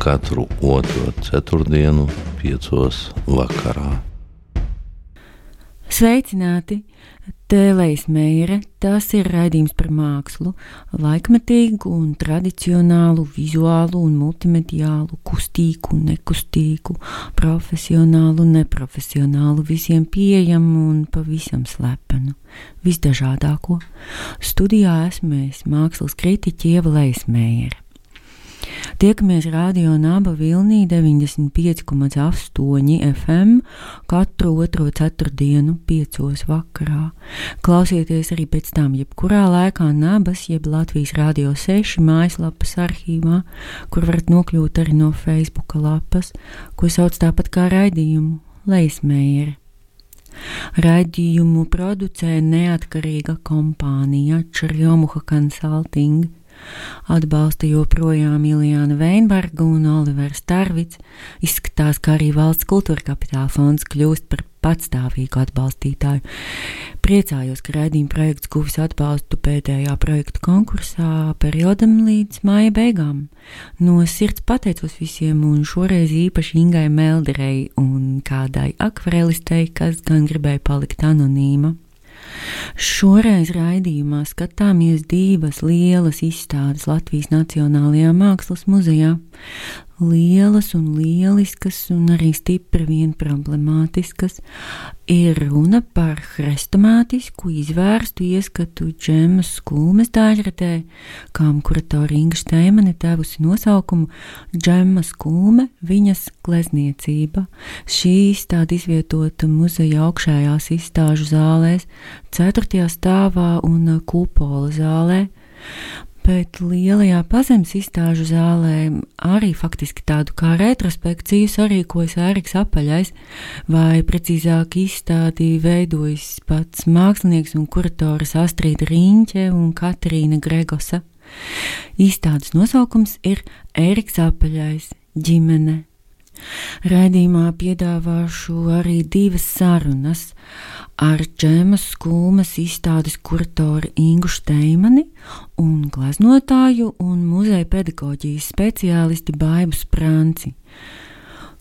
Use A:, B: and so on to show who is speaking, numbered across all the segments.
A: katru otro ceturtdienu, piecos vakarā.
B: Sveicināti! Tēlējs Meire, tas ir raidījums par mākslu, laikmetīgu un tradicionālu, vizuālu un multimediālu, kustīgu un nekustīgu, profesionālu un neprofesionālu, visiem pieejamu un pavisam slepenu, visdažādāko. Studijā esmu es, mākslas kritiķi Ieva Leismējere. Tiekamies Radio Naba Vilnī 95,8 FM katru otro ceturtdienu, piecos vakarā. Klausieties arī pēc tam, jebkurā laikā Nabas, jeb Latvijas Radio 6 mājaslapas arhīvā, kur varat nokļūt arī no Facebook lapas, ko sauc tāpat kā raidījumu Leismējeri. Raidījumu producē neatkarīga kompānija Čerjomuha Consulting Atbalsta joprojām Iljāna Veinberga un Olivers Tarvits. Izskatās, ka arī valsts kultūra kapitāla fonds kļūst par patstāvīgu atbalstītāju. Priecājos, ka raidījuma projekts guvis atbalstu pēdējā projektu konkursā periodam līdz māja beigām. No sirds pateicos visiem, un šoreiz īpaši Ingai Melderei un kādai akvarelistei, kas gan gribēja palikt anonīma. Šoreiz raidījumā skatāmies divas lielas izstādes Latvijas Nacionālajā Mākslas muzejā lielas un lieliskas, un arī stipri vien problemātiskas, ir runa par hrestomātisku izvērstu ieskatu džemas skūmes daļratē, kam kuratora Inga Steimane devusi nosaukumu Džema skūme viņas glezniecība. Šī izstāde izvietota muzeja augšējās izstāžu zālēs, 4. stāvā un kupola zālē bet lielajā pazemes izstāžu zālē arī faktiski tādu kā retrospekciju sarīkojas Ēriks Apaļais, vai precīzāk izstādi veidojas pats mākslinieks un kuratoris Astrīda Riņķe un Katrīna Gregosa. Izstādes nosaukums ir Ēriks Apaļais - ģimene Raidījumā piedāvāšu arī divas sarunas ar Džemas Kulmas izstādes kuratoru Ingu Steimani un gleznotāju un muzeja pedagoģijas speciālisti Baibu Spranci.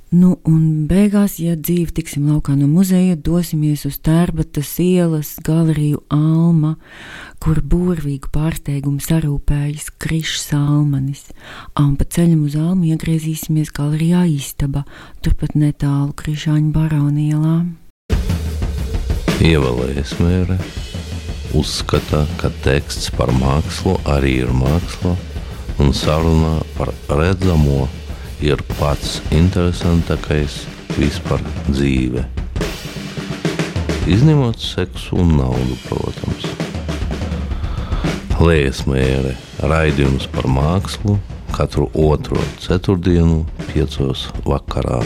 B: Nu, un beigās, ja dzīve tiksim laukā no muzeja, dosimies uz Tērbatas ielas galeriju Alma, kur burvīgu pārsteigumu sarūpējas Krišs Salmanis. Un pa ceļam uz Almu iegriezīsimies galerijā Istaba, turpat netālu Krišāņu baronielā.
A: Ievalējas mēre uzskata, ka teksts par mākslu arī ir māksla un sarunā par redzamo ir pats interesantākais vispār dzīve. Izņemot seksu un naudu, protams. Lēsmēre raidījums par mākslu katru otro ceturtdienu, piecos vakarā.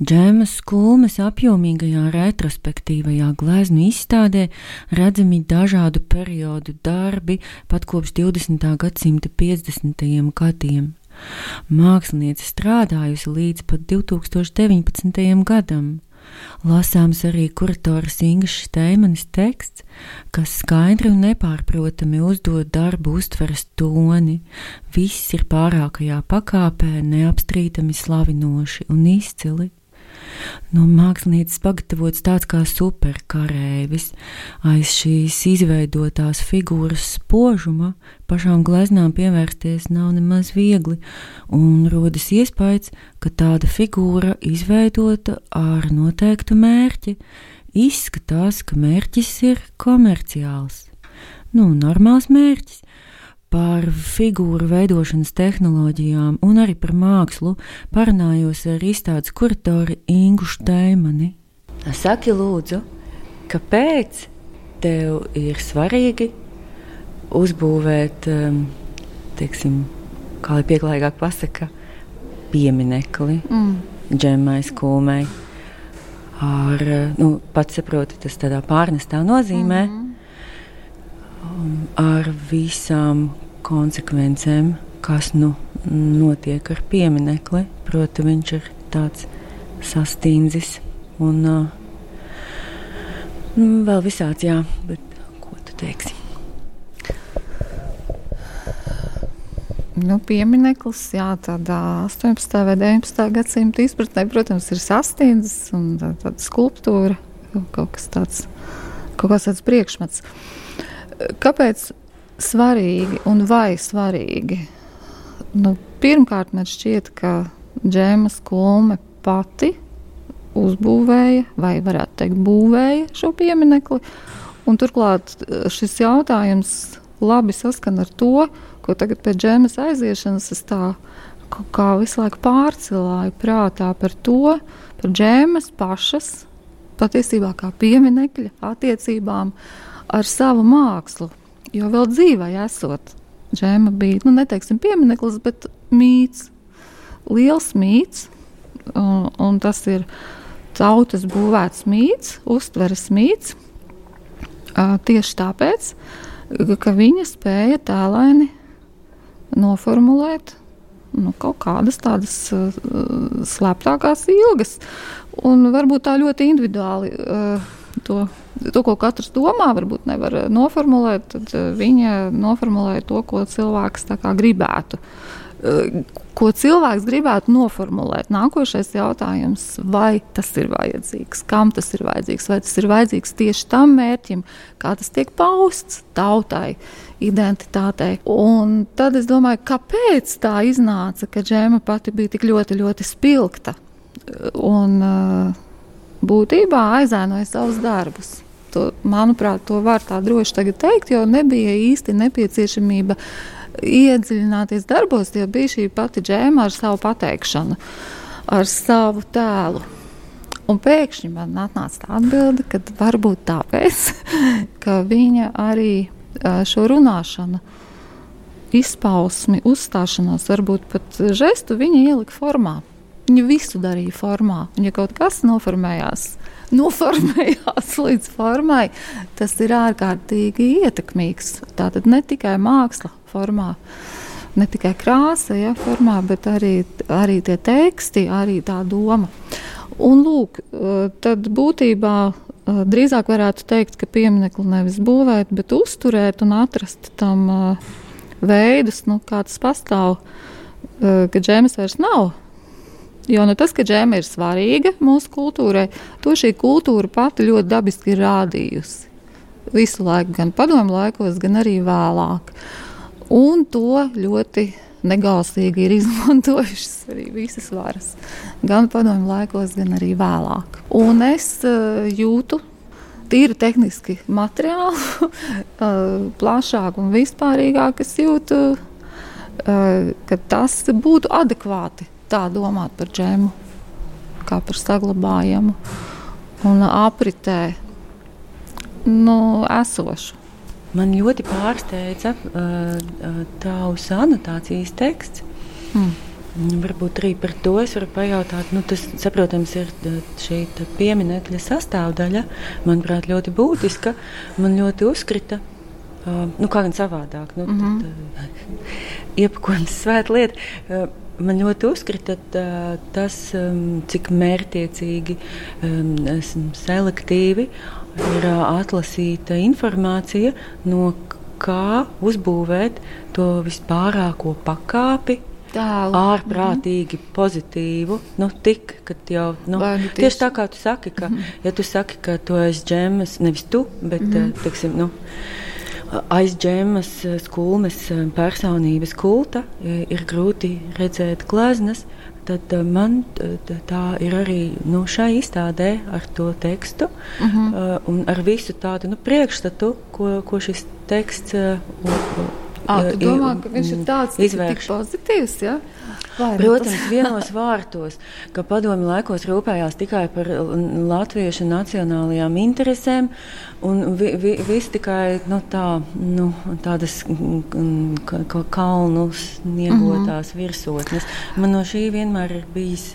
B: Džēmas Kulmes apjomīgajā retrospektīvajā gleznu izstādē redzami dažādu periodu darbi pat kopš 20. gadsimta 50. gadiem. Mākslinieca strādājusi līdz pat 2019. gadam. Lasāms arī kuratoras Ingas Steimanis teksts, kas skaidri un nepārprotami uzdod darbu uztveres toni. Viss ir pārākajā pakāpē, neapstrīdami slavinoši un izcili. No mākslinieces pagatavots tāds kā superkarēvis. Aiz šīs izveidotās figūras spožuma pašām gleznām pievērsties nav nemaz viegli, un rodas iespējas, ka tāda figūra izveidota ar noteiktu mērķi. Izskatās, ka mērķis ir komerciāls. Nu, normāls mērķis, par figūru veidošanas tehnoloģijām un arī par mākslu parunājos ar izstādes kuratoru Ingu Steimani. Saki, lūdzu, kāpēc tev ir svarīgi uzbūvēt, um, teiksim, kā lai pieklājīgāk pasaka, pieminekli mm. džemai skumai. Ar, nu, pats saproti, tas tādā pārnestā nozīmē, mm -hmm. Ar visām konsekvencēm, kas nu notiek ar pieminekli. Proti, viņš ir tāds sastīndzis un uh, vēl visāds, jā, bet ko tu teiksi?
C: Nu, piemineklis, jā, tādā 18. vai 19. gadsimta izpratnē, protams, ir sastāvdaļas un tā, tāda skulptūra, kaut kas tāds, kaut kas tāds priekšmets. Kāpēc svarīgi un vai svarīgi? Nu, pirmkārt, man šķiet, ka Džēma Skulme pati uzbūvēja, vai varētu teikt, būvēja šo pieminekli. Un turklāt šis jautājums labi saskan ar to, ko tagad pēc džēmas aiziešanas es tā kā visu laiku pārcilāju prātā par to, par džēmas pašas, patiesībā kā pieminekļa attiecībām ar savu mākslu. Jo vēl dzīvē esot, džēma bija, nu, neteiksim, piemineklis, bet mīts, liels mīts, un, un tas ir tautas būvēts mīts, uztveres mīts. Tieši tāpēc, ka viņa spēja tēlaini noformulēt nu, kaut kādas tādas uh, slēptākās ilgas. Un varbūt tā ļoti individuāli uh, to, to, ko katrs domā, varbūt nevar noformulēt, tad uh, viņa noformulē to, ko cilvēks gribētu. Uh, ko cilvēks gribētu noformulēt? Nākošais jautājums, vai tas ir vajadzīgs, kam tas ir vajadzīgs, vai tas ir vajadzīgs tieši tam mērķim, kā tas tiek pausts tautai. Identitātei. Un tad es domāju, kāpēc tā iznāca, ka džēma pati bija tik ļoti, ļoti spilgta un būtībā aizēnoja savus darbus. To, manuprāt, to var tā droši teikt, jo nebija īsti nepieciešamība iedziļināties darbos, jo bija šī pati džēma ar savu pateikšanu, ar savu tēlu. Un pēkšņi man atnāca tā atbilde, ka varbūt tāpēc, ka viņa arī šo runāšanu, izpausmi, uzstāšanos, varbūt pat žestu viņa ielika formā. Viņa visu darīja formā. Un, ja kaut kas noformējās, noformējās līdz formai, tas ir ārkārtīgi ietekmīgs. Tā tad ne tikai māksla formā, ne tikai krāsa, ja, formā, bet arī, arī tie teksti, arī tā doma. Un lūk, tad būtībā Uh, drīzāk varētu teikt, ka pieminiektu nevis būvēt, bet uzturēt un atrast tam uh, veidus, nu, kā tas pastāv, ka džēmas vairs nav. Jo nu, tas, ka džēma ir svarīga mūsu kultūrai, to šī kultūra pati ļoti dabiski ir rādījusi. Visu laiku, gan padomu laikos, gan arī vēlāk. Un to ļoti negausīgi ir izmantojušas arī visas varas, gan padomju laikos, gan arī vēlāk. Un es uh, jūtu tīri tehniski materiālu, uh, plašāk un vispārīgāk es jūtu, uh, ka tas būtu adekvāti tā domāt par džēmu, kā par saglabājamu un apritē nu, esošu.
B: Man ļoti pārsteidza uh, tavs anotācijas teksts. Hmm. Varbūt arī par to es varu pajautāt. Nu, tas, saprotams, ir šī pieminiekļa sastāvdaļa. Manuprāt, ļoti būtiska. Man ļoti uzkrita. Uh, nu, kā gan savādāk, nu, mm -hmm. iepakojums svēta lieta. Uh, man ļoti uzkrita tas, cik mērķiecīgi, selektīvi ir atlasīta informācija, no kā uzbūvēt to vispārāko pakāpi. Tālu. Ārprātīgi mm -hmm. pozitīvu. Nu, tik, jau, nu, nu, tieši, tieši tā kā tu saki, ka, mm -hmm. ja tu saki, ka tu esi džemas, nevis tu, bet mm -hmm. teiksim, nu, aiz džemas skulmes personības kulta ir grūti redzēt gleznas tad eh, man tā ir arī nu, šai izstādē ar to tekstu uh -huh. uh, un ar visu tādu nu, priekšstatu, ko, ko šis teksts
C: À, domā, ka viņš ir tāds izvērš. pozitīvs? Ja?
B: Vai, Protams, vienos vārtos, ka padomju laikos rūpējās tikai par latviešu nacionālajām interesēm, un vi, vi, viss tikai nu, tā, nu, tādas kalnu sniegotās mm -hmm. virsotnes. Man no šī vienmēr ir bijis.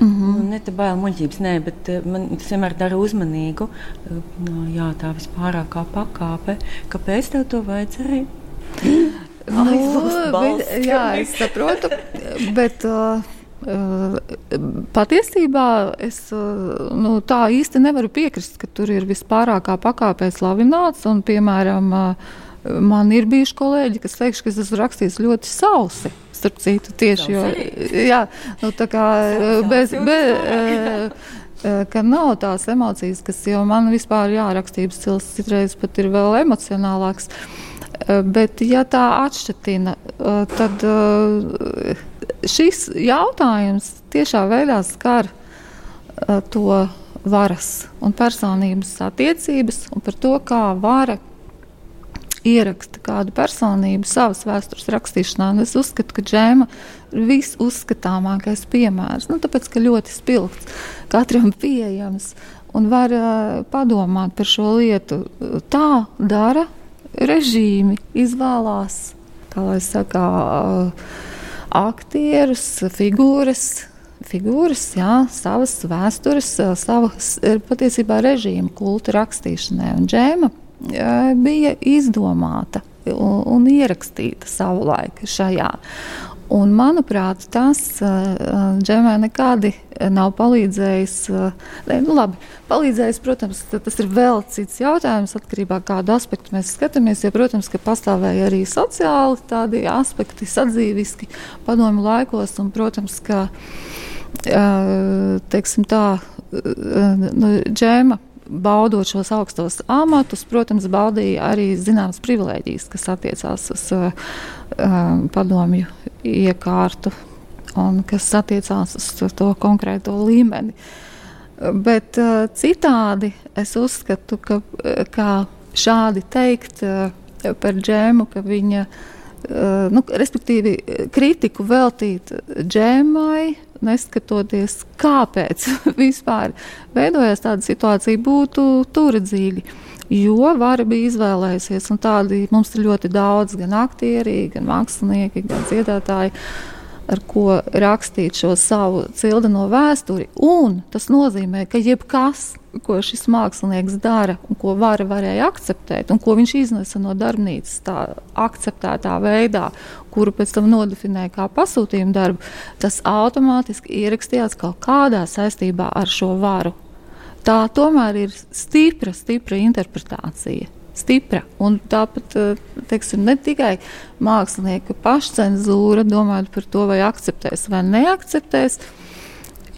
B: Mm -hmm. nu, ne tā baila muļķības, nē, bet man tas vienmēr dara uzmanīgu. Nu, jā, tā vispārākā pakāpe. Kāpēc tev to vajadzēja?
C: Nu, bet, jā, es saprotu, bet uh, patiesībā es uh, nu, tā īsti nevaru piekrist, ka tur ir vispārākā pakāpē slavināts. Un, piemēram, uh, man ir bijuši kolēģi, kas teikšu, ka es esmu rakstījis ļoti sausi. Starp citu, tieši jo, jā, nu, tā kā bez, bez, ka nav tās emocijas, kas jau man vispār jārakstības stils citreiz pat ir vēl emocionālāks. Uh, Eh, bet, ja tā atšķirtina, eh, tad eh, šis jautājums tiešā veidā skar to varas un personības attiecības un par to, kā vara ieraksta kādu personību savas vēstures rakstīšanā. Un es uzskatu, ka džēma ir visuzskatāmākais piemērs. Nu, tāpēc, ka ļoti spilgts, katram pieejams un var uh, padomāt par šo lietu. Tā dara režīmi izvēlās, kā lai saka, aktierus, figūras. Figūras, jā, savas vēstures, savu patiesībā režīmu kultu rakstīšanai. Un džēma bija izdomāta un, un ierakstīta savulaik šajā. Un, manuprāt, tas uh, Džemai nekādi nav palīdzējis. Ne, nu, labi, palīdzējis, protams, tas ir vēl cits jautājums, atkarībā no kādu aspektu mēs skatāmies. Jo, protams, ka pastāvēja arī sociāli tādi aspekti, sadzīviski padomu laikos, un, protams, ka teiksim, tā, nu, Džema baudot šos augstos amatus, protams, baudīja arī zināmas privilēģijas, kas attiecās uz uh, padomju iekārtu un kas attiecās uz to konkrēto līmeni. Bet uh, citādi es uzskatu, ka kā šādi teikt uh, par džēmu, ka viņa, uh, nu, respektīvi, kritiku veltīt džēmai, neskatoties, kāpēc vispār veidojās tāda situācija, būtu turdzīgi. Jo vara bija izvēlējusies, un tādi mums ir ļoti daudz, gan aktieri, gan mākslinieki, gan dziedātāji. Ar ko rakstīt šo savu cildeno vēsturi. Un tas nozīmē, ka jebkas, ko šis mākslinieks dara, un ko vara varēja akceptēt, un ko viņš iznesa no darbnīcas tā akceptētā veidā, kuru pēc tam nodefinēja kā pasūtījumu darbu, tas automātiski ierakstījās kaut kādā saistībā ar šo varu. Tā tomēr ir stipra, stipra interpretācija stipra. Un tāpat eh, teiksim, ne tikai mākslinieka pašcensūra, domājot par to, vai akceptēs vai neakceptēs.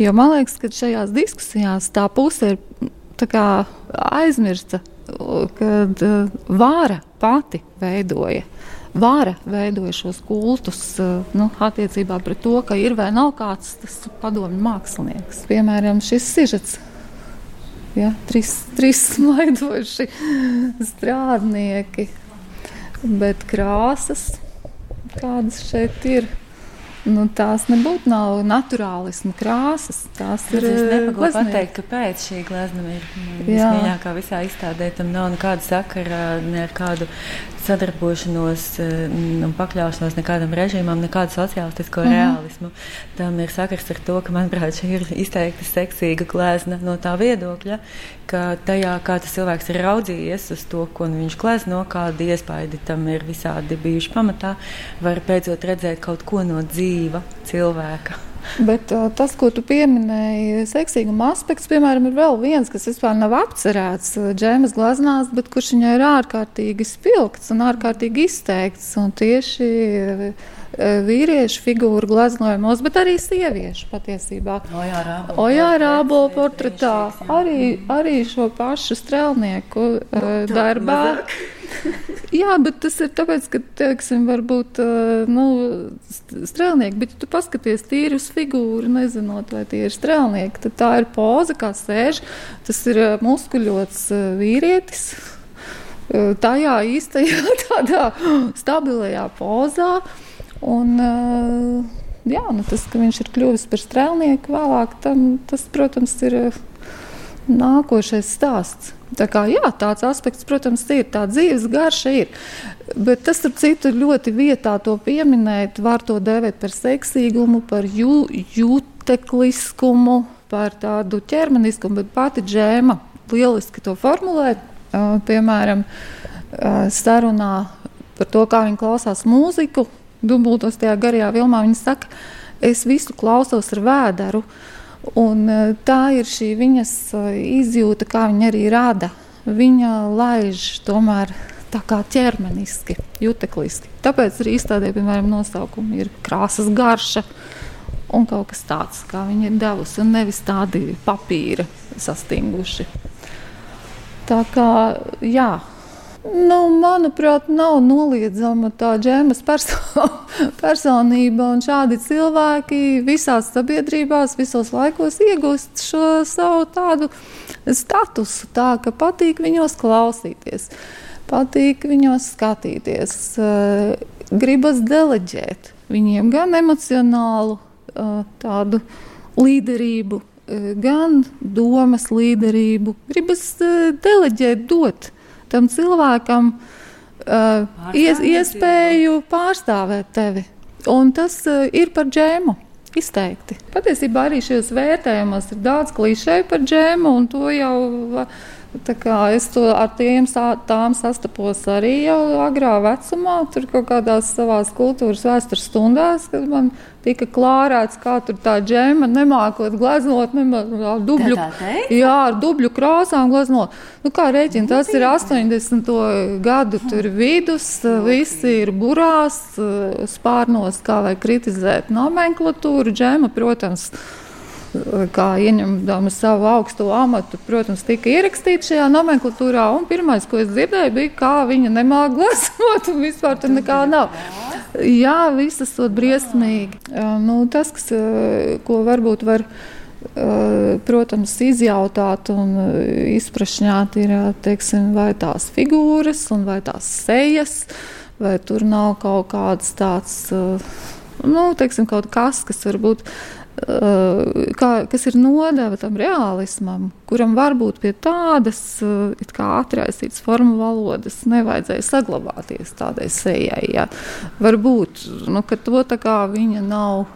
C: Jo man liekas, ka šajās diskusijās tā puse ir tā aizmirsta, kad vāra pati veidoja. Vāra veidoja šos kultus uh, nu, attiecībā pret to, ka ir vai nav kāds padomju mākslinieks. Piemēram, šis sižets ja, trīs, trīs smaidoši strādnieki, bet krāsas, kādas šeit ir. Nu, tās nebūtu nav naturālisma krāsas. Tās
B: ir grūti pateikt, kāpēc šī glezna ir vismīļākā visā izstādē. Tam nav nekāda sakara ne ar kādu sadarbošanos eh, un pakļaušanos nekādam režīmam, nekādu sociālistisko mm -hmm. realismu. Tam ir sakars ar to, ka, manuprāt, šī ir izteikti seksīga glezna no tā viedokļa, ka tajā, kā tas cilvēks ir raudzījies uz to, ko viņš glezno, kādi iespaidi tam ir visādi bijuši pamatā, var beidzot redzēt kaut ko no dzīva cilvēka.
C: Bet uh, tas, ko tu pieminēji, seksīguma aspekts, piemēram, ir vēl viens, kas vispār nav apcerēts džēmas glaznās, bet kurš viņai ir ārkārtīgi spilgts un ārkārtīgi izteikts. Un tieši vīriešu figūru gleznojumos, bet arī sieviešu patiesībā. Ojā Rābo portretā arī, arī šo pašu strēlnieku uh, darbā. Jā, bet tas ir tāpēc, ka, teiksim, varbūt nu, strēlnieki, bet tu paskaties tīri uz figūru, nezinot, vai tie ir strēlnieki, tad tā ir poza, kā sēž. Tas ir muskuļots vīrietis. Tajā īstajā tādā stabilajā pozā. Un, jā, nu tas, ka viņš ir kļuvis par strēlnieku vēlāk, tam, tas, protams, ir uh, nākošais stāsts. Tā kā, jā, tāds aspekts, protams, ir tā dzīves garša. Ir. Bet tas, starp citu, ļoti vietā to pieminēt. Var to dēvēt par seksīgumu, par jū, jūtekliskumu, par tādu ķermeniskumu, bet pati džēma lieliski to formulē. Uh, piemēram, uh, sarunā par to, kā viņi klausās mūziku, dubultos tajā garajā vilmā. Viņa saka, es visu klausos ar vēderu. Un, uh, tā ir šī viņas izjūta, kā viņa arī rada. Viņa laiž tomēr tā kā ķermeniski, jutekliski. Tāpēc arī izstādē, piemēram, nosaukumi ir krāsas garša un kaut kas tāds, kā viņi ir devusi, un nevis tādi papīra sastinguši. Tā kā, jā. Nu, manuprāt, nav noliedzama tā džēmas perso personība, šādi cilvēki visās sabiedrībās, visos laikos iegūst šo savu tādu statusu, tā ka patīk viņos klausīties, patīk viņos skatīties, eh, gribas deleģēt viņiem gan emocionālu eh, tādu līderību, gan domas līderību, gribas deleģēt, dot tam cilvēkam uh, ies, iespēju pārstāvēt tevi. Un tas uh, ir par džēmu. Izteikti. Patiesībā arī šajos vērtējumos ir daudz klišeju par džēmu, un to jau uh, Es to ar tiem tām sastapos arī jau agrā vecumā, tur kaut kādās savās kultūras vēstures stundās, kad man tika klārēts, kā tur tā džema, nemākot gleznot, nemākot dubļu, jā, ar dubļu krāsām gleznot. Nu, kā rēķina, tas ir 80. gadu tur vidus, visi ir burās, spārnos, kā vai kritizēt nomenklatūru, džema, protams, kā ieņemdama savu augsto amatu, protams, tika ierakstīta šajā nomenklatūrā. Pirmais, ko es dzirdēju, bija, kā viņa nemāca glasot, un vispār tur nekā nav. Jā, viss ir briesmīgi. Nu, tas, kas, ko varbūt var. Protams, izjautāt un izprašņāt ir teiksim, vai tās figūras, vai tās sejas, vai tur nav kaut kāds tāds, nu, teiksim, kaut kas, kas varbūt Eh, kā, kas ir nodeva tam realismam, kuram varbūt pie tādas atraisītas formu valodas nevajadzēja saglabāties tādai sejai. Ja. Varbūt nu, to tā kā viņa nav.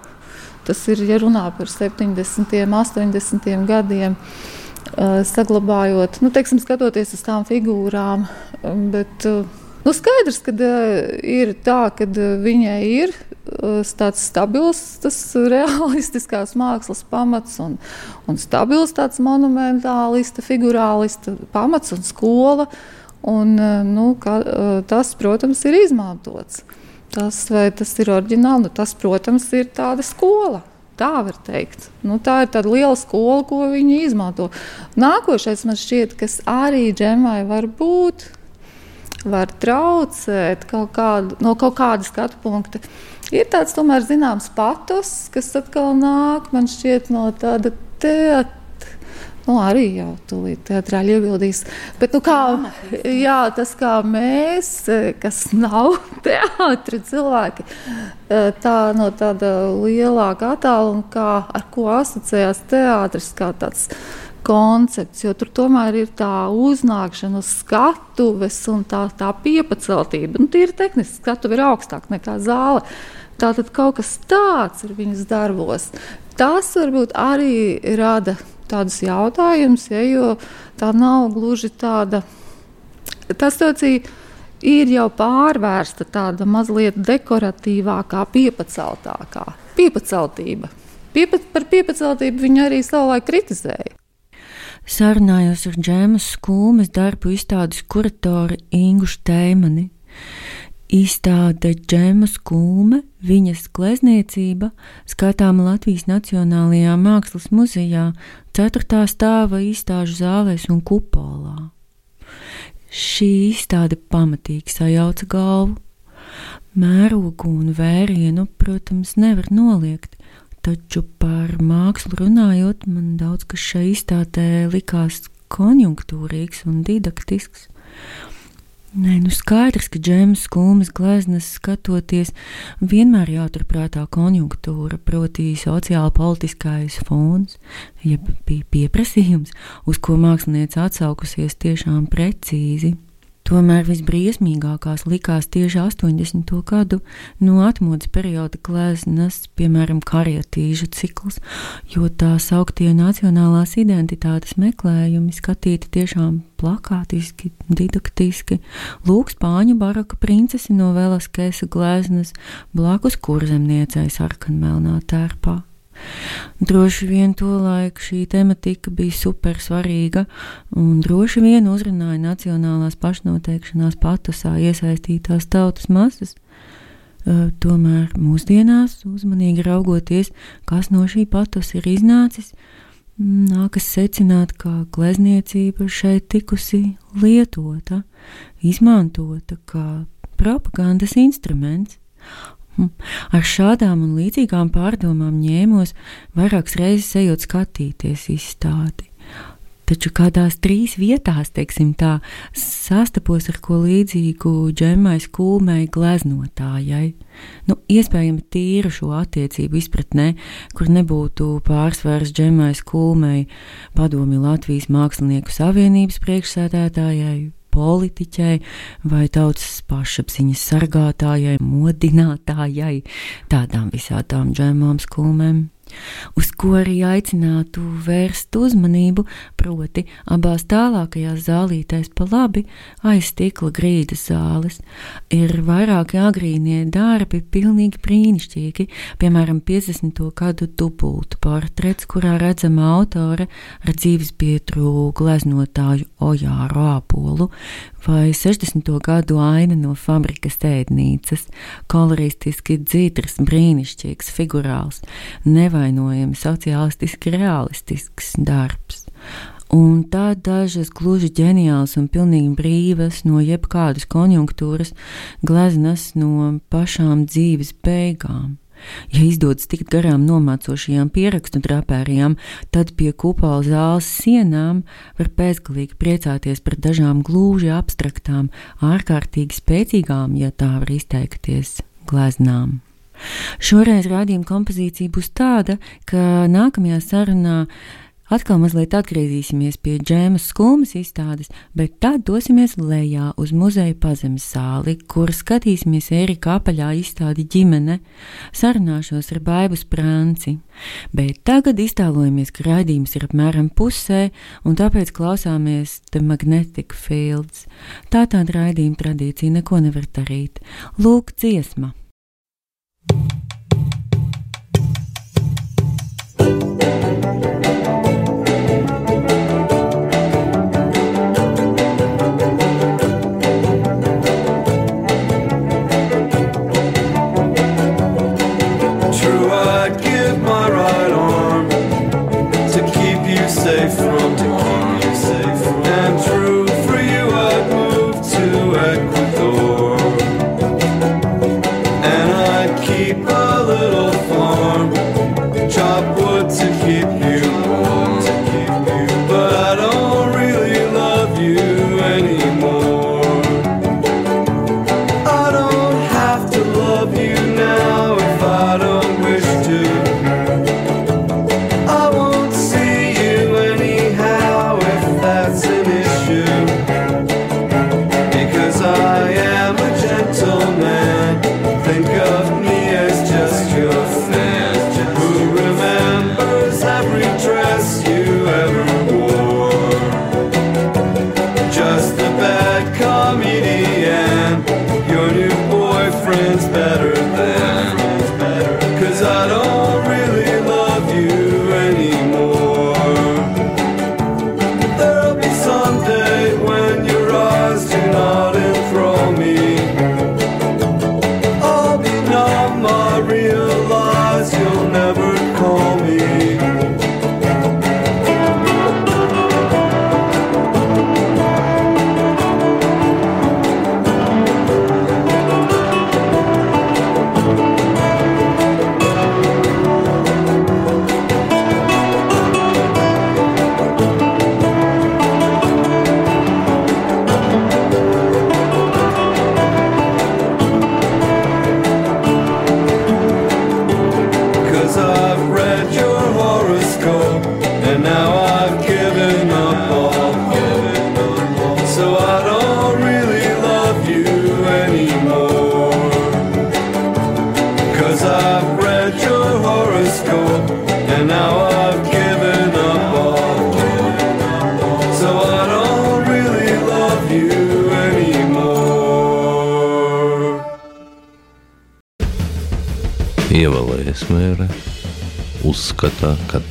C: Tas ir, ja runā par 70, 80 gadiem, saglabājot, nu, teiksim, skatoties uz tām figūrām. Bet, uh, Nu, skaidrs, ka uh, ir tā, ka uh, viņai ir uh, tāds stabils, tas realistiskās mākslas pamats un, un stabils tāds monumentālista, figurālista pamats un skola. Un, nu, ka, tas, protams, ir izmantots. Tas, vai tas ir oriģināli, nu, tas, protams, ir tāda skola. Tā var teikt. Nu, tā ir tāda liela skola, ko viņi izmanto. Nākošais man šķiet, kas arī džemai var būt, var traucēt kaut kādu, no kaut kāda skatu punkta. Ir tāds tomēr zināms patos, kas atkal nāk, man šķiet, no tāda teātra. Nu, arī jau tūlīt teātrāli iebildīs. Bet, nu, kā, jā, tas kā mēs, kas nav teātris cilvēki, tā no tāda lielāka attāluma, kā ar ko asociējās teātris, kā tāds koncepts, jo tur tomēr ir tā uznākšana uz skatuves un tā, tā piepaceltība. Nu, Tīri tehniski skatuve ir augstāka nekā zāle. Tātad kaut kas tāds ir viņas darbos. Tas varbūt arī rada tādus jautājumus, ja, jo tā nav gluži tāda. Tas tocī, ir jau pārvērsta tāda mazliet dekoratīvākā, piepaceltākā. Piepaceltība. Piepa, par piepaceltību viņa arī savulaik kritizēja.
B: Sarunājos ar Džēmas Skūmes darbu izstādes kuratoru Ingu Šteimani. Izstāde Džēmas Skūme, viņas glezniecība, skatāma Latvijas Nacionālajā Mākslas muzejā, 4. stāva izstāžu zālēs un kupolā. Šī izstāde pamatīgi sajauca galvu. Mērogu un vērienu, protams, nevar noliegt, Taču par mākslu runājot, man daudz kas šai izstādē likās konjunktūrīgs un didaktisks. Nē, nu skaidrs, ka džemas skumjas gleznas skatoties, vienmēr jāturprātā konjunktūra, proti sociāla politiskais fons, jeb pieprasījums, uz ko mākslinieca atsaukusies tiešām precīzi. Tomēr visbriesmīgākās likās tieši 80. gadu no atmodas perioda gleznas, piemēram, karietīžu cikls, jo tā sauktie nacionālās identitātes meklējumi skatīti tiešām plakātiski, didaktiski. Lūk, spāņu baroka princesi no Velaskēsa gleznas blakus kurzemniecei sarkanmelnā tērpā. Droši vien to laiku šī tematika bija super svarīga un droši vien uzrunāja nacionālās pašnoteikšanās patusā iesaistītās tautas masas. Tomēr mūsdienās, uzmanīgi raugoties, kas no šī patus ir iznācis, nākas secināt, ka glezniecība šeit tikusi lietota, izmantota kā propagandas instruments. Ar šādām un līdzīgām pārdomām ņēmos vairākas reizes ejot skatīties izstādi. Taču kādās trīs vietās, teiksim tā, sastapos ar ko līdzīgu džemai skūmei gleznotājai. Nu, iespējami tīru šo attiecību izpratnē, kur nebūtu pārsvars džemai skūmei padomi Latvijas Mākslinieku savienības priekšsēdētājai, politiķei vai tautas pašapziņas sargātājai, modinātājai, tādām visādām džemām skulmēm uz ko arī aicinātu vērst uzmanību, proti, abās tālākajās zālītēs pa labi aiz stikla grīdas zāles ir vairāki agrīnie darbi, pilnīgi brīnišķīgi, piemēram, 50. gadu dubultu portrets, kurā redzama autore ar dzīves biedru gleznotāju Ojāru Āpolu, vai 60. gadu aina no fabrikas ēdnīcas, koloristiski dzidrs, brīnišķīgs, figurāls, nevainojami sociālistiski realistisks darbs. Un tā dažas gluži ģeniālas un pilnīgi brīvas no jebkādas konjunktūras gleznas no pašām dzīves beigām. Ja izdodas tikt garām nomācošajām pierakstu drapērijām, tad pie kupola zāles sienām var pēcgalīgi priecāties par dažām gluži abstraktām, ārkārtīgi spēcīgām, ja tā var izteikties, gleznām. Šoreiz rādījuma kompozīcija būs tāda, ka nākamajā sarunā Atkal mazliet atgriezīsimies pie džēmas skulmas izstādes, bet tad dosimies lejā uz muzeja pazemes sāli, kur skatīsimies Ērika apaļā izstādi ģimene, sarunāšos ar Baibu Sprānci. Bet tagad iztēlojamies, ka raidījums ir apmēram pusē, un tāpēc klausāmies The Magnetic Fields. Tā tāda raidījuma tradīcija neko nevar darīt. Lūk, dziesma!
D: school,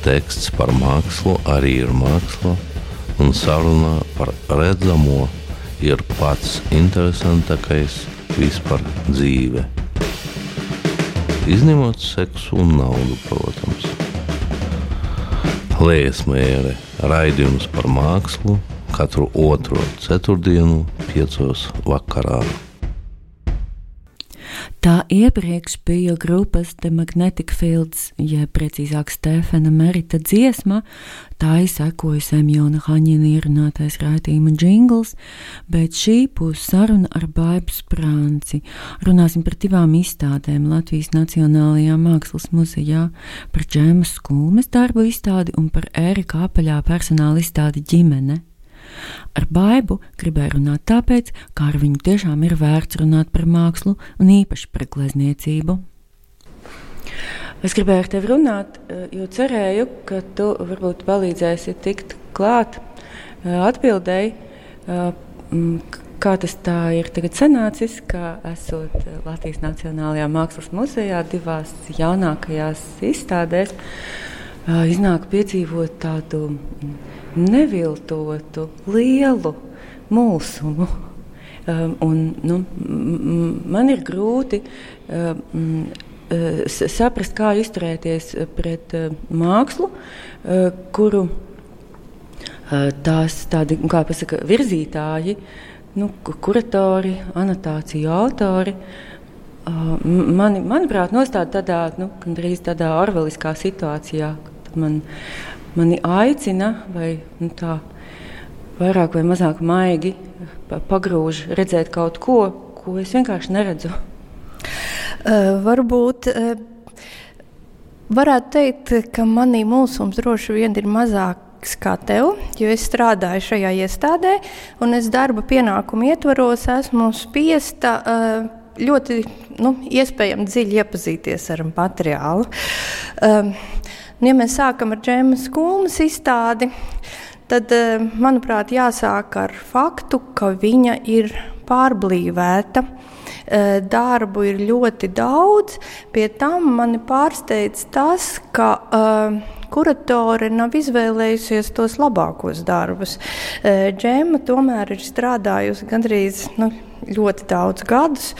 A: teksts par mākslu arī ir māksla, un saruna par redzamo ir pats interesantākais vispār dzīve. Izņemot seksu un naudu, protams. Liesmēra raidījums par mākslu katru otro ceturtdienu, piecos vakarā.
B: Tā iepriekš bija grupas The Magnetic Fields, jeb precīzāk Stefana Merita dziesma, tā izsekoja Semjona Haņina ierunātais raidījuma jingls, bet šī būs saruna ar Baibu Sprānci. Runāsim par divām izstādēm Latvijas Nacionālajā Mākslas muzejā, par Džēmas Skulmes darbu izstādi un par Ērika apaļā personāla izstādi ģimene. Ar baidu gribēju runāt tāpēc, ka ar viņu tiešām ir vērts runāt par mākslu un īpaši par glezniecību. Es gribēju ar tevi runāt, eh, jo cerēju, ka tu varbūt palīdzēsi tikt klāt eh, atbildēji, eh, kā tas tā ir tagad sanācis, ka esot Latvijas Nacionālajā Mākslas muzejā divās jaunākajās izstādēs, iznāk piedzīvot tādu neviltotu, lielu mūsumu. Um, un, nu, man ir grūti um, saprast, kā izturēties pret uh, mākslu, uh, kuru uh, tās tādi, kā pasaka, virzītāji, nu, kuratori, anotāciju autori. Uh, mani, manuprāt, nostāda tādā, nu, gandrīz tādā orveliskā situācijā, kad man mani aicina, vai nu, tā vairāk vai mazāk maigi pagrūž redzēt kaut ko, ko es vienkārši neredzu.
E: Uh, varbūt uh, varētu teikt, ka manī mūsums droši vien ir mazāks kā tev, jo es strādāju šajā iestādē, un es darba pienākumu ietvaros esmu spiesta uh, ļoti nu, iespējami dziļi iepazīties ar materiālu. Uh, Un, ja mēs sākam ar džēmas kulmas izstādi, tad, eh, manuprāt, jāsāk ar faktu, ka viņa ir pārblīvēta. Eh, darbu ir ļoti daudz. Pie tam mani pārsteidz tas, ka uh, kuratore nav izvēlējusies tos labākos darbus. Džēma tomēr ir strādājusi gandrīz nu, ļoti daudz gadus,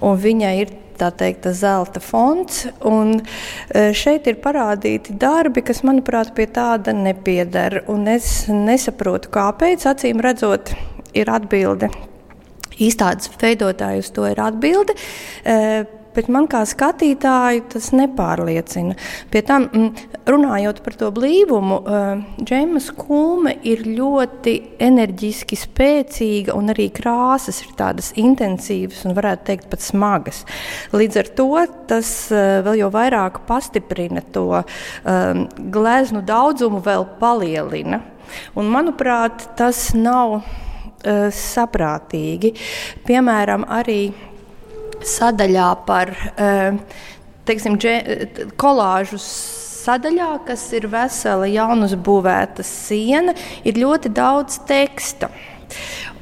E: un viņai ir tā teikt, zelta fonds. Un e, šeit ir parādīti darbi, kas, manuprāt, pie tāda nepieder. Un es nesaprotu, kāpēc. Acīm redzot, ir atbilde. Izstādes veidotājus to ir atbilde. Bet man kā skatītāju tas nepārliecina. Pie tam, mm, runājot par to blīvumu, uh, Džeimas Kulme ir ļoti enerģiski spēcīga un arī krāsas ir tādas intensīvas un varētu teikt pat smagas. Līdz ar to tas uh, vēl jau vairāk pastiprina to um, gleznu daudzumu, vēl palielina. Un, manuprāt, tas nav uh, saprātīgi. Piemēram, arī sadaļā par eh, teiksim, kolāžu sadaļā, kas ir vesela jaunas būvēta siena, ir ļoti daudz teksta.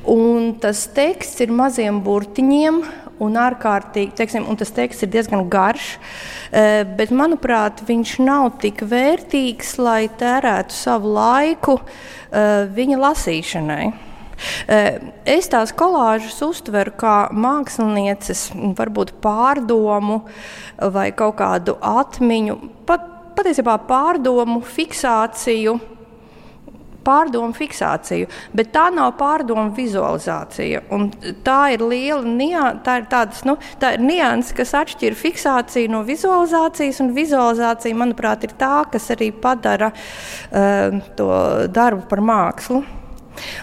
E: Un tas teksts ir maziem burtiņiem, un ārkārtīgi, teiksim, un tas teksts ir diezgan garš, eh, bet manuprāt, viņš nav tik vērtīgs, lai tērētu savu laiku eh, viņa lasīšanai. Eh, es tās kolāžas uztveru kā mākslinieces, varbūt pārdomu vai kaut kādu atmiņu, pat, patiesībā pārdomu, fiksāciju pārdomu fiksāciju, bet tā nav pārdomu vizualizācija. Un tā ir liela nianse, tā ir, tādas, nu, tā ir nianse, kas atšķir fiksāciju no vizualizācijas, un vizualizācija, manuprāt, ir tā, kas arī padara uh, to darbu par mākslu.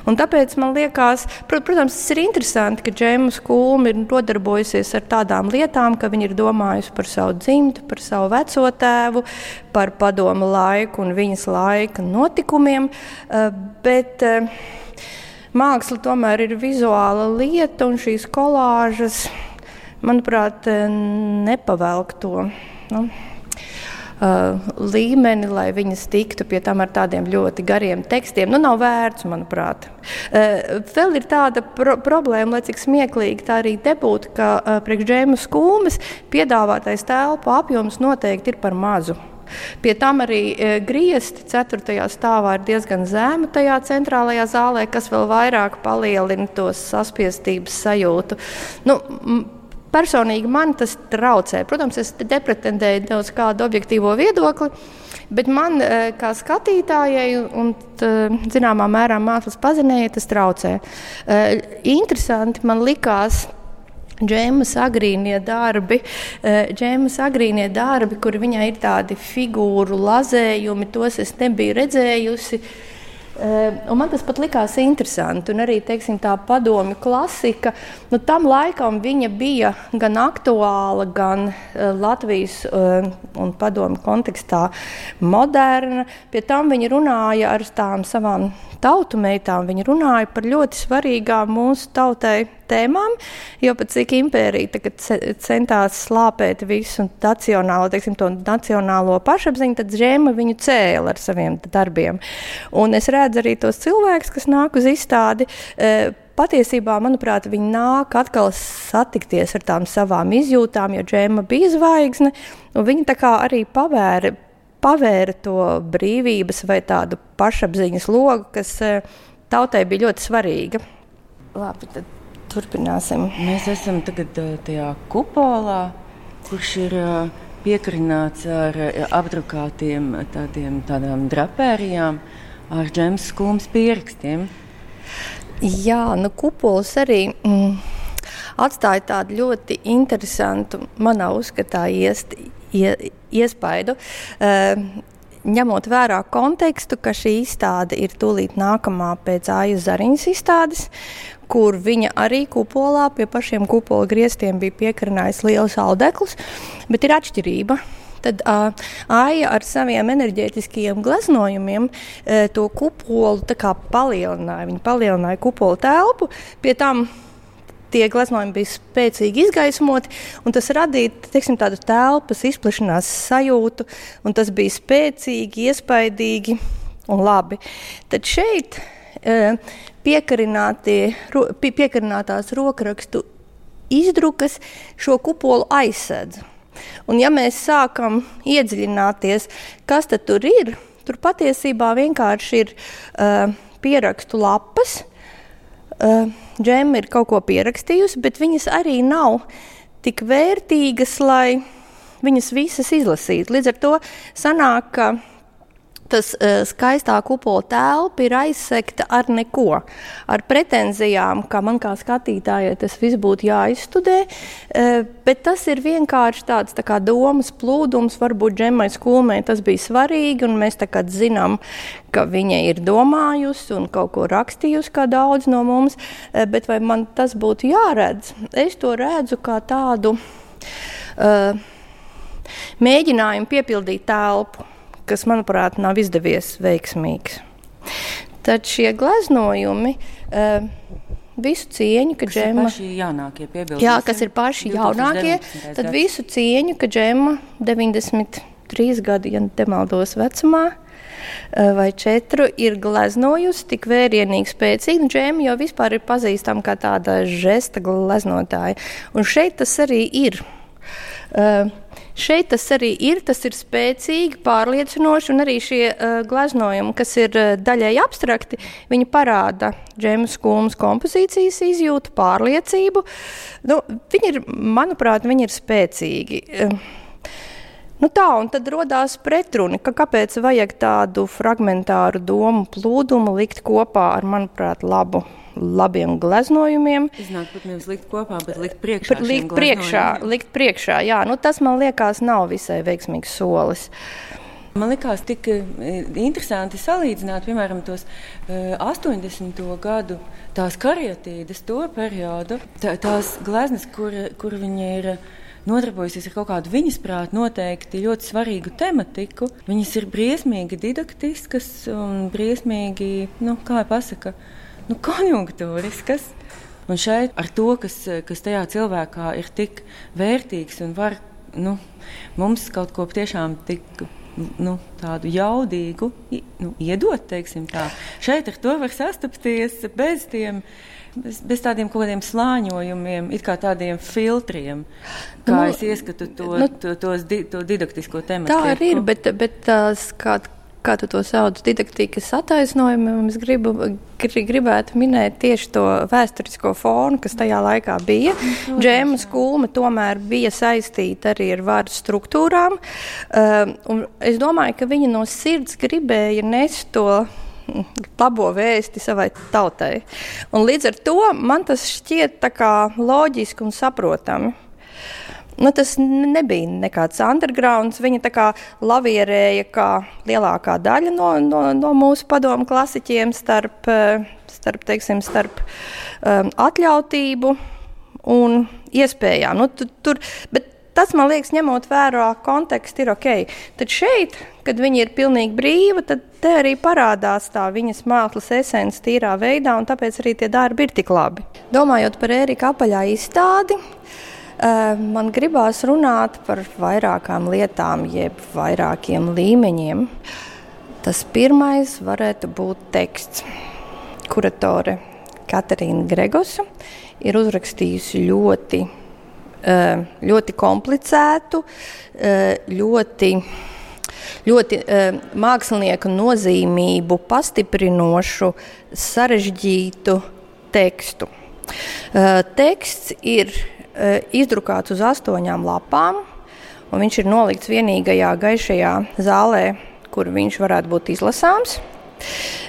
E: Un tāpēc man liekas, protams, tas ir interesanti, ka Džēmas Kulma ir nodarbojusies ar tādām lietām, ka viņa ir domājusi par savu dzimtu, par savu veco tēvu, par padomu laiku un viņas laika notikumiem. Eh, bet eh, māksla tomēr ir vizuāla lieta, un šīs kolāžas, manuprāt, eh, nepavelk to. Nu, uh, līmeni, lai viņas tiktu pie tam ar tādiem ļoti gariem tekstiem. Nu, nav vērts, manuprāt. Uh, vēl ir tāda pro problēma, lai cik smieklīgi tā arī nebūtu, ka uh, priekš džēmas kūmes piedāvātais telpu apjoms noteikti ir par mazu. Pie tam arī e, griezti 4. stāvā ir diezgan zema tajā centrālajā zālē, kas vēl vairāk palielina to saspiestības sajūtu. Nu, Personīgi man tas traucē. Protams, es nepretendēju uz kādu objektīvo viedokli, bet man, e, kā skatītājai un, zināmā mērā, mākslas pazinējai, tas traucē. E, interesanti man likās Džēmas agrīnie darbi, eh, Džēmas agrīnie darbi, kur viņai ir tādi figūru lazējumi, tos es nebiju redzējusi. Eh, un man tas pat likās interesanti. Un arī teiksim, tā padomju klasika. Nu, tam laikam viņa bija gan aktuāla, gan uh, Latvijas uh, un padomju kontekstā moderna. Pie tam viņa runāja ar tām savām tautu meitām. Viņa runāja par ļoti svarīgām mūsu tautai tēmām, jo pat cik impērija centās slāpēt visu nacionālo, teiksim, nacionālo pašapziņu, tad Džēma viņu cēla ar saviem darbiem. Un es redzu arī tos cilvēkus, kas nāk uz izstādi. E, patiesībā, manuprāt, viņi nāk atkal satikties ar tām savām izjūtām, jo Džēma bija zvaigzne, un viņi tā kā arī pavēra pavēra to brīvības vai tādu pašapziņas logu, kas e, tautai bija ļoti svarīga. Labi, tad turpināsim.
B: Mēs esam tagad tajā kupolā, kurš ir piekarināts ar apdrukātiem tādiem, tādām drapērijām ar džems skūmas pierakstiem.
E: Jā, nu kupols arī. Mm, atstāja tādu ļoti interesantu, manā uzskatā, iest, ie, iespaidu. Uh, ņemot vērā kontekstu, ka šī izstāde ir tūlīt nākamā pēc Aijas Zariņas izstādes, kur viņa arī kupolā pie pašiem kupola griestiem bija piekarinājis liels audekls, bet ir atšķirība. Tad uh, Aija ar saviem enerģētiskajiem gleznojumiem uh, to kupolu palielināja. Viņa palielināja kupolu telpu, pie tam tie gleznojumi bija spēcīgi izgaismoti, un tas radīja teiksim, tādu telpas izplešanās sajūtu, un tas bija spēcīgi, iespaidīgi un labi. Tad šeit e, piekarinātās rokrakstu izdrukas šo kupolu aizsedz. Un ja mēs sākam iedziļināties, kas tur ir, tur patiesībā vienkārši ir uh, pierakstu lapas, uh, Džema ir kaut ko pierakstījusi, bet viņas arī nav tik vērtīgas, lai viņas visas izlasītu. Līdz ar to sanāk, ka tas uh, skaistā kupola telpa ir aizsekta ar neko, ar pretenzijām, ka man kā skatītājai tas viss būtu jāizstudē. Uh, bet tas ir vienkārši tāds tā kā domas plūdums. Varbūt Džemai skolmē tas bija svarīgi, un mēs tagad zinām, ka viņa ir domājusi un kaut ko rakstījusi, kā daudz no mums. Uh, bet vai man tas būtu jāredz? Es to redzu kā tādu. Uh, mēģinājumu piepildīt telpu kas, manuprāt, nav izdevies veiksmīgs. Tad šie gleznojumi. Uh, Visu cieņu, ka džema, jā, kas ir paši jaunākie, tad visu cieņu, ka džema 93 gadu, ja nemaldos vecumā, eh, vai četru ir gleznojusi tik vērienīgi, spēcīgi. Džēma jau vispār ir pazīstama kā tāda žesta gleznotāja. Un šeit tas arī ir. Uh, Šeit tas arī ir, tas ir spēcīgi, pārliecinoši, un arī šie uh, gleznojumi, kas ir uh, daļai abstrakti, viņi parāda Džemas Kulmas kompozīcijas izjūtu, pārliecību. Nu, viņi ir, manuprāt, viņi ir spēcīgi. Uh, Nu tā, un tad radās pretruni, ka kāpēc vajag tādu fragmentāru domu plūdumu likt kopā ar, manuprāt, labu labiem gleznojumiem.
B: Iznāk pat nevis likt kopā, bet likt priekšā.
E: Likt priekšā, likt priekšā, jā, nu tas man liekas nav visai veiksmīgs solis.
B: Man liekas, tik eh, interesanti salīdzināt, piemēram, tos uh, 80. gadu, tās karietīdas, to periodu, tā, tās gleznas, kur, kur viņi ir nodarbojusies ar kaut kādu viņas prātu noteikti ļoti svarīgu tematiku. Viņas ir briesmīgi didaktiskas un briesmīgi, nu, kā jau pasaka, nu, konjunktūriskas. Un šeit ar to, kas, kas tajā cilvēkā ir tik vērtīgs un var nu, mums kaut ko tiešām tik nu, tādu jaudīgu nu, iedot. teiksim Tā. Šeit ar to var sastapties bez tiem. Bez, bez tādiem kaut kādiem slāņojumiem, it kā tādiem filtriem, kā
E: Nu,
B: es ieskatu to,
E: nu,
B: to, tos, di, to didaktisko tēmu.
E: Tā arī ir, bet, bet tās, kā, kā tu to sauc, didaktikas attaisnojumi, es gribu, gri, gribētu minēt tieši to vēsturisko fonu, kas tajā laikā bija. Džēma skulma tomēr bija saistīta arī ar varu struktūrām. Um, es domāju, ka viņa no sirds gribēja nest to mm, labo vēsti savai tautai. Un līdz ar to man tas šķiet loģiski un saprotami. Nu, tas nebija nekāds underground. Viņa tā kā lavierēja kā lielākā daļa no, no, no mūsu padomu klasiķiem starp, eh, starp, teiksim, starp um, atļautību un iespējām. Nu, tu, tur, tas, man liekas, ņemot vērā kontekstu, ir ok. Tad šeit, kad viņa ir pilnīgi brīva, tad te arī parādās tā viņas mākslas esence tīrā veidā, un tāpēc arī tie darbi ir tik labi. Domājot par Ērika apaļā izstādi. Uh, man gribās runāt par vairākām lietām, jeb vairākiem līmeņiem. Tas pirmais varētu būt teksts. Kuratore Katarīna Gregosa ir uzrakstījusi ļoti, uh, ļoti komplicētu, uh, ļoti, ļoti uh, mākslinieku nozīmību pastiprinošu, sarežģītu tekstu. Uh, teksts ir izdrukāts uz astoņām lapām, un viņš ir nolikts vienīgajā gaišajā zālē, kur viņš varētu būt izlasāms.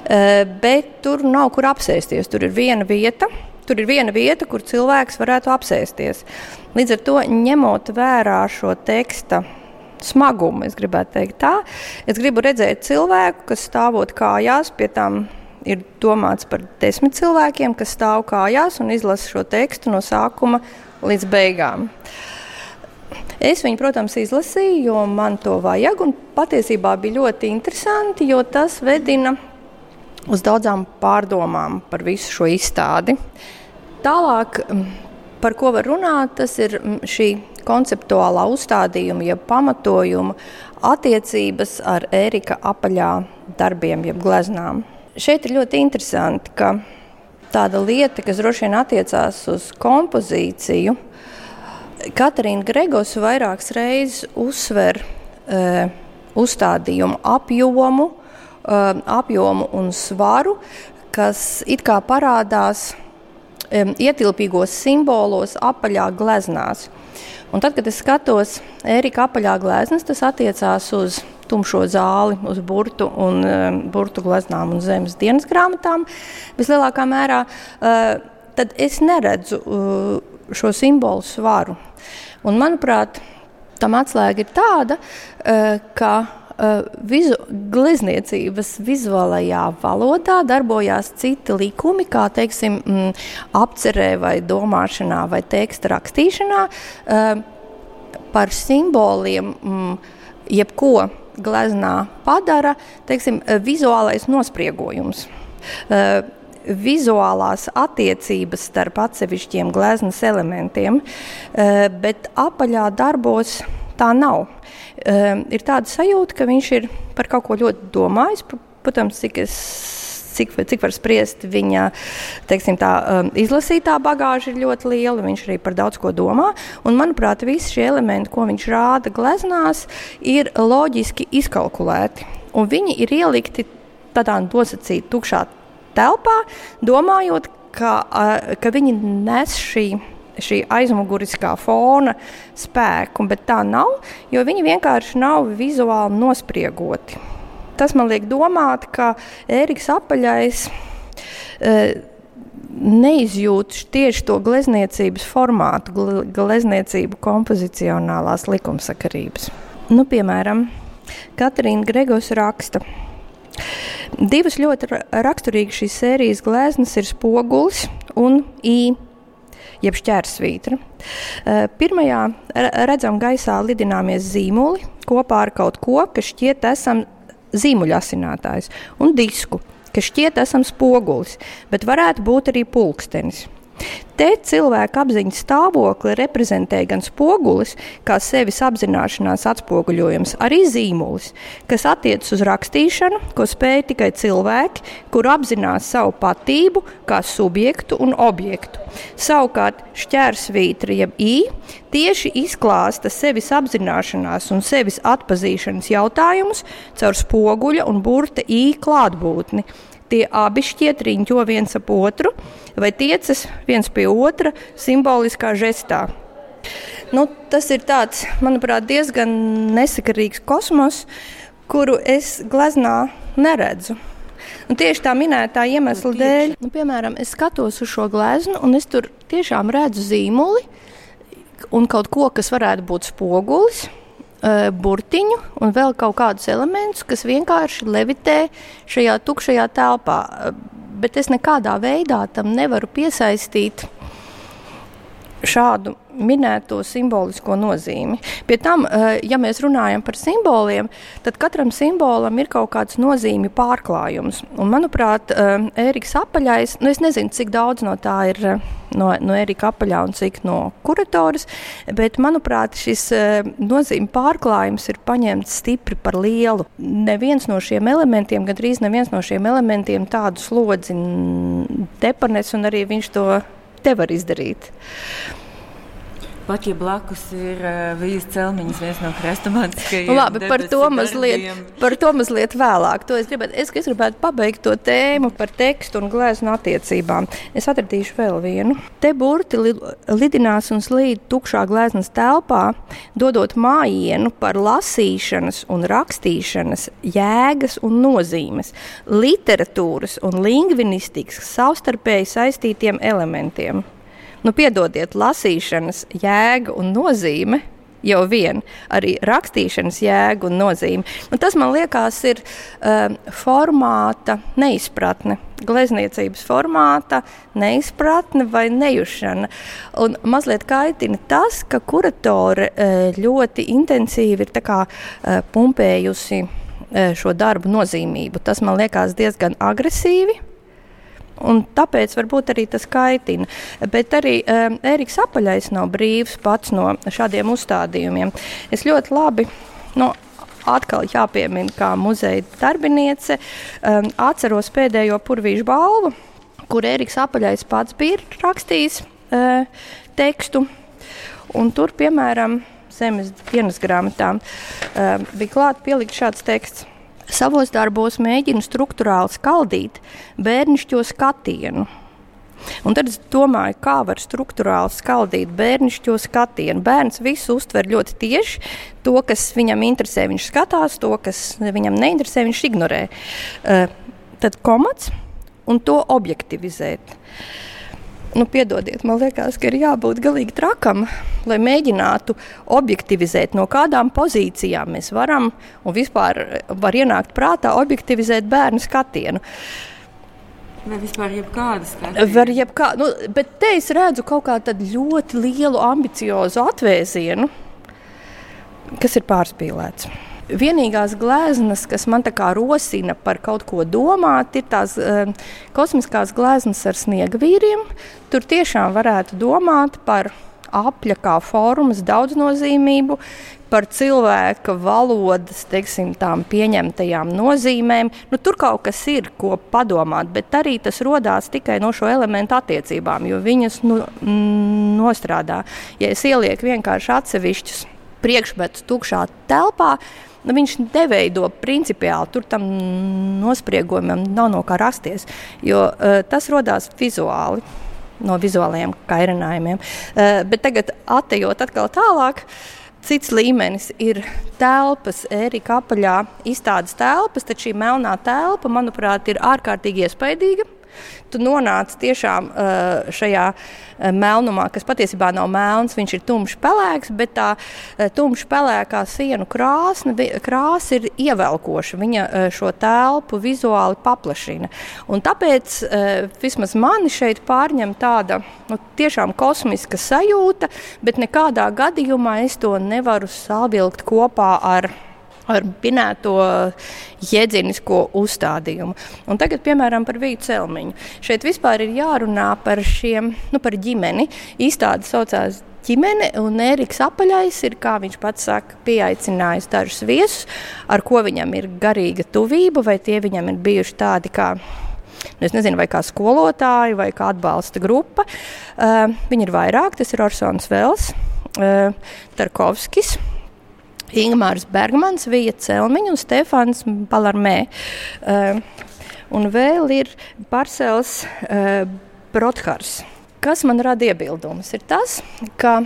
E: Uh, bet tur nav kur apsēsties. Tur ir viena vieta, tur ir viena vieta, kur cilvēks varētu apsēsties. Līdz ar to, ņemot vērā šo teksta smagumu, es gribētu teikt tā, es gribu redzēt cilvēku, kas stāvot kājās pie tām ir domāts par desmit cilvēkiem, kas stāv kājās un izlasa šo tekstu no sākuma līdz beigām. Es viņu, protams, izlasīju, jo man to vajag. Patiesībā bija ļoti interesanti, jo tas vedina uz daudzām pārdomām par visu šo izstādi. Tālāk, par ko var runāt, tas ir šī konceptuālā uzstādījuma, jeb pamatojuma attiecības ar Ērika apaļā darbiem, jeb gleznām. Šeit ir ļoti interesanti, ka tāda lieta, kas droši vien attiecās uz kompozīciju, Katarīna Gregos vairākas reizes uzsver e, uzstādījumu apjomu, e, apjomu un svaru, kas it kā parādās e, ietilpīgos simbolos apaļā gleznās. Un tad, kad es skatos Ērika apaļā gleznas, tas attiecās uz tumšo zāli, uz burtu un um, burtu gleznām un zemes dienas grāmatām vislielākā mērā, uh, tad es neredzu uh, šo simbolu svaru. Un, manuprāt, tam atslēga ir tāda, uh, ka uh, vizu, glezniecības vizuālajā valodā darbojās citi likumi, kā teiksim, mm, apcerē, vai domāšanā, vai teksta rakstīšanā. Uh, par simboliem, mm, jebko gleznā padara teiksim, vizuālais nospriegojums. Vizuālās attiecības starp atsevišķiem gleznas elementiem, bet apaļā darbos tā nav. Uh, ir tāda sajūta, ka viņš ir par kaut ko ļoti domājis. Protams, cik es cik, cik var spriest, viņa teiksim, tā, um, izlasītā bagāža ir ļoti liela. Viņš arī par daudz ko domā. Un, manuprāt, visi šie elementi, ko viņš rāda gleznās, ir loģiski izkalkulēti. Un viņi ir ielikti tādā nosacītā, tukšā telpā, domājot, ka, uh, ka viņi nes šī šī aizmuguriskā fona spēku, bet tā nav, jo viņi vienkārši nav vizuāli nospriegoti. Tas man liek domāt, ka Ēriks apaļais e, neizjūt tieši to glezniecības formātu, gle- glezniecību kompozicionālās likumsakarības. Nu, piemēram, Katrīna Gregos raksta. Divas ļoti ra- raksturīgas šīs sērijas gleznas ir spogulis un īņķis jeb šķērsvītra. Eh, Pirmajā re- redzam gaisā lidināmies zīmoli kopā ar kaut ko, kas šķiet esam zīmuļasinātājs, un disku, kas šķiet esam spogulis, bet varētu būt arī pulkstenis. Te cilvēka apziņas stāvokli reprezentē gan spogulis, kā sevis apzināšanās atspoguļojums, arī zīmulis, kas attiecas uz rakstīšanu, ko spēj tikai cilvēki, kur apzinās savu patību kā subjektu un objektu. Savukārt šķērsvītra jeb i tieši izklāsta sevis apzināšanās un sevis atpazīšanas jautājumus caur spoguļa un burta i klātbūtni tie abi šķiet riņķo viens ap otru vai tiecas viens pie otra simboliskā žestā. Nu, tas ir tāds, manuprāt, diezgan nesakarīgs kosmos, kuru es gleznā neredzu. Un tieši tā minētā iemesla dēļ, nu, piemēram, es skatos uz šo gleznu, un es tur tiešām redzu zīmoli un kaut ko, kas varētu būt spogulis burtiņu un vēl kaut kādus elementus, kas vienkārši levitē šajā tukšajā telpā. Bet es nekādā veidā tam nevaru piesaistīt šādu minēto simbolisko nozīmi. Pie tam, eh, ja mēs runājam par simboliem, tad katram simbolam ir kaut kāds nozīmju pārklājums. Un, manuprāt, Ēriks eh, Apaļais, nu es nezinu, cik daudz no tā ir eh, no, no Erika Apaļā un cik no kuratoras, bet, manuprāt, šis nozīmju pārklājums ir paņemts stipri par lielu. Neviens no šiem elementiem, gandrīz neviens no šiem elementiem tādu slodzi nepanes, un arī viņš to te var izdarīt.
B: Pat ja blakus ir uh, vīzes celmiņas, viens no hrestomātiskajiem.
E: Nu, labi, par to, mazliet, par to mazliet vēlāk. To es, gribētu, es, es gribētu pabeigt to tēmu par tekstu un gleznu attiecībām. Es atradīšu vēl vienu. Te burti li, lidinās un slīd tukšā gleznas telpā, dodot mājienu par lasīšanas un rakstīšanas jēgas un nozīmes, literatūras un lingvinistikas savstarpēji saistītiem elementiem. Nu, piedodiet, lasīšanas jēga un nozīme jau vien arī rakstīšanas jēga un nozīme. Un tas man liekas, ir uh, formāta neizpratne. Glezniecības formāta, neizpratne vai nejušana. Un mazliet kaitina tas, ka kuratore uh, ļoti intensīvi ir kā, uh, pumpējusi uh, šo darbu nozīmību. Tas man liekas diezgan agresīvi un tāpēc varbūt arī tas kaitina. Bet arī um, Eriks Apaļais nav brīvs pats no šādiem uzstādījumiem. Es ļoti labi. No, Atkal jāpiemina, kā muzeja darbiniece, um, atceros pēdējo purvīšu balvu, kur Eriks Apaļais pats bija rakstījis uh, tekstu. Un tur, piemēram, zemes dienas grāmatā uh, bija klāts pielikt šāds teksts. Savos darbos mēģinu struktūrāli skaldīt bērnišķo skatienu. Un tad es domāju, kā var struktūrāli skaldīt bērnišķo skatienu. Bērns visu uztver ļoti tieši. To, kas viņam interesē, viņš skatās, to, kas viņam neinteresē, viņš ignorē. Uh, tad komats un to objektivizēt. Uh, nu, piedodiet, man liekas, ka ir jābūt galīgi trakam, lai mēģinātu objektivizēt, no kādām pozīcijām mēs varam un vispār var ienākt prātā objektivizēt bērnu skatienu.
B: Vai vispār jebkāda?
E: Var jebkā, nu, bet te es redzu kaut kādu ļoti lielu, ambiciozu atvēzienu, kas ir pārspīlēts. Vienīgās gleznas, kas man rosina par kaut ko domāt, ir tās uh, kosmiskās gleznas ar sniega vīriem. Tur tiešām varētu domāt par apļa kā formas daudznozīmību, par cilvēka valodas teiksim, pieņemtajām nozīmēm. Nu, tur kaut kas ir, ko padomāt, bet arī tas radās tikai no šo elementu attiecībām, jo viņas nu, nostrādā. Ja es ielieku vienkārši atsevišķus priekšmetus tukšā telpā, nu, viņš neveido principiāli, tur tam nospriegojumam nav no kā rasties, jo uh, tas radās vizuāli. No vizuālajiem kairinājumiem. Uh, bet tagad, atejot atkal tālāk, cits līmenis ir telpas, Erika apaļā izstādes telpas, tad šī melnā telpa, manuprāt, ir ārkārtīgi iespaidīga. Tu nonāc tiešām uh, šajā uh, melnumā, kas patiesībā nav melns, viņš ir tumšs pelēks, bet tā uh, tumša pelēkā sienu krāsna, krāsa ir ievelkoša. Viņa šo telpu vizuāli paplašina. Un tāpēc vismaz mani šeit pārņem tāda nu, tiešām kosmiska sajūta, bet nekādā gadījumā es to nevaru savilkt kopā ar ar minēto jēdzienisko uzstādījumu. Un tagad, piemēram, par vīdu celmiņu. Šeit vispār ir jārunā par šiem, nu, par ģimeni. Īstādi saucās ģimene, un Eriks Apaļais ir, kā viņš pats saka, pieaicinājis dažus viesus, ar ko viņam ir garīga tuvība, vai tie viņam ir bijuši tādi kā. Nu, es nezinu, vai kā skolotāji, vai kā atbalsta grupa. Uh, viņi ir vairāk. Tas ir Orsons Vels, uh, Tarkovskis, Ingūns Bergmans, Vija Celmiņa un Stefans Balarmē. Uh, un vēl ir Parcels uh, Brothars. Kas man rada iebildumus, ir tas, ka,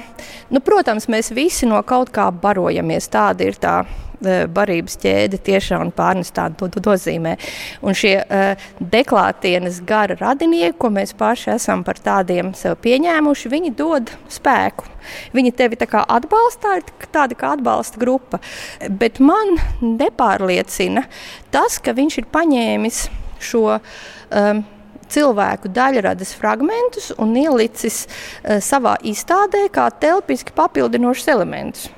E: nu, protams, mēs visi no kaut kā barojamies. Tāda ir tā uh, barības ķēde tiešām pārnestā to, to nozīmē. Un šie uh, deklātienes gara radinieki, ko mēs paši esam par tādiem sev pieņēmuši, viņi dod spēku. Viņi tevi tā kā atbalstā, ir tāda kā atbalsta grupa. Bet man nepārliecina tas, ka viņš ir paņēmis šo. Um, cilvēku daļradas fragmentus un ielicis uh, savā izstādē kā telpiski papildinošus elementus.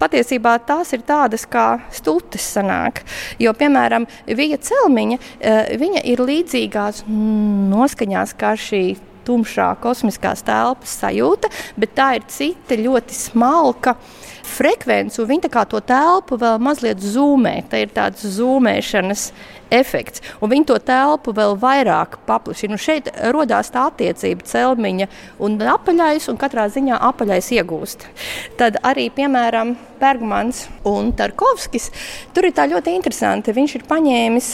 E: Patiesībā tās ir tādas kā stūtes sanāk, jo, piemēram, Vija Celmiņa, uh, viņa ir līdzīgās noskaņās kā šī tumšā kosmiskās telpas sajūta, bet tā ir cita ļoti smalka frekvence, un viņa to telpu vēl mazliet zūmē. Tā ir tāds zūmēšanas efekts. Un viņi to telpu vēl vairāk paplašina. Šeit radās tā attiecība celmiņa un apaļais, un katrā ziņā apaļais iegūst. Tad arī, piemēram, Bergmans un Tarkovskis. Tur ir tā ļoti interesanti. Viņš ir paņēmis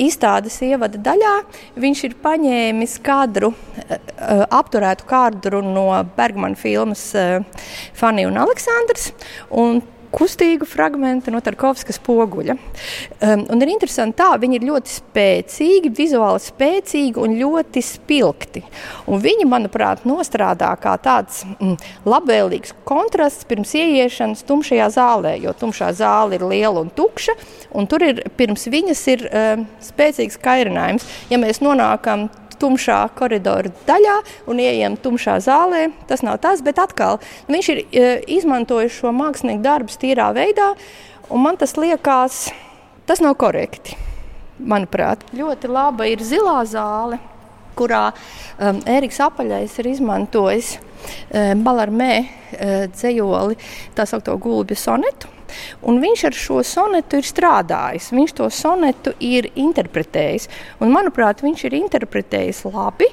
E: izstādes ievada daļā, viņš ir paņēmis kadru, eh, eh, apturētu kadru no Bergmana filmas eh, Fanija un Aleksandrs. Un kustīgu fragment no Tarkovskas poguļa. Um, un ir interesanti, tā viņi ir ļoti spēcīgi, vizuāli spēcīgi un ļoti spilgti. Un viņi, manuprāt, nostrādā kā tāds mm, labvēlīgs kontrasts pirms ieiešanas tumšajā zālē, jo tumšā zāle ir liela un tukša, un tur ir pirms viņas ir um, spēcīgs kairinājums. Ja mēs nonākam tumšā koridora daļā un ieejam tumšā zālē. Tas nav tas, bet atkal viņš ir e, izmantojis šo mākslinieku darbu tīrā veidā, un man tas liekas, tas nav korekti. Manuprāt, ļoti laba ir zilā zāle, kurā um, Eriks Apaļais ir izmantojis um, Balarmē uh, dzējoli, tā saucamo gulbju sonetu. Un viņš ar šo sonetu ir strādājis, viņš to sonetu ir interpretējis. Un, manuprāt, viņš ir interpretējis labi.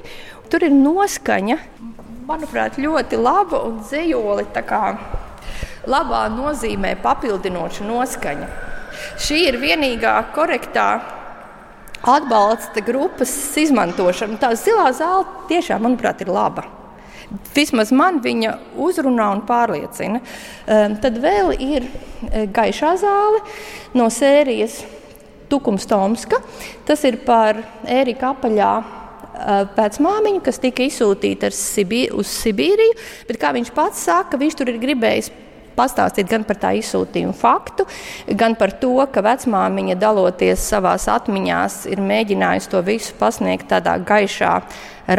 E: Tur ir noskaņa, manuprāt, ļoti laba un dzējoli labā nozīmē papildinoša noskaņa. Šī ir vienīgā korektā atbalsta grupas izmantošana. Tā zilā zāle tiešām, manuprāt, ir laba. Vismaz man viņa uzrunā un pārliecina. Um, tad vēl ir e, gaišā zāle no sērijas Tukums Tomska. Tas ir par Ērika apaļā vecmāmiņu, kas tika izsūtīta Sibī uz Sibīriju. Bet, kā viņš pats saka, viņš tur ir gribējis pastāstīt gan par tā izsūtījuma faktu, gan par to, ka vecmāmiņa daloties savā atmiņā, ir mēģinājusi to visu pasniegt tādā gaišā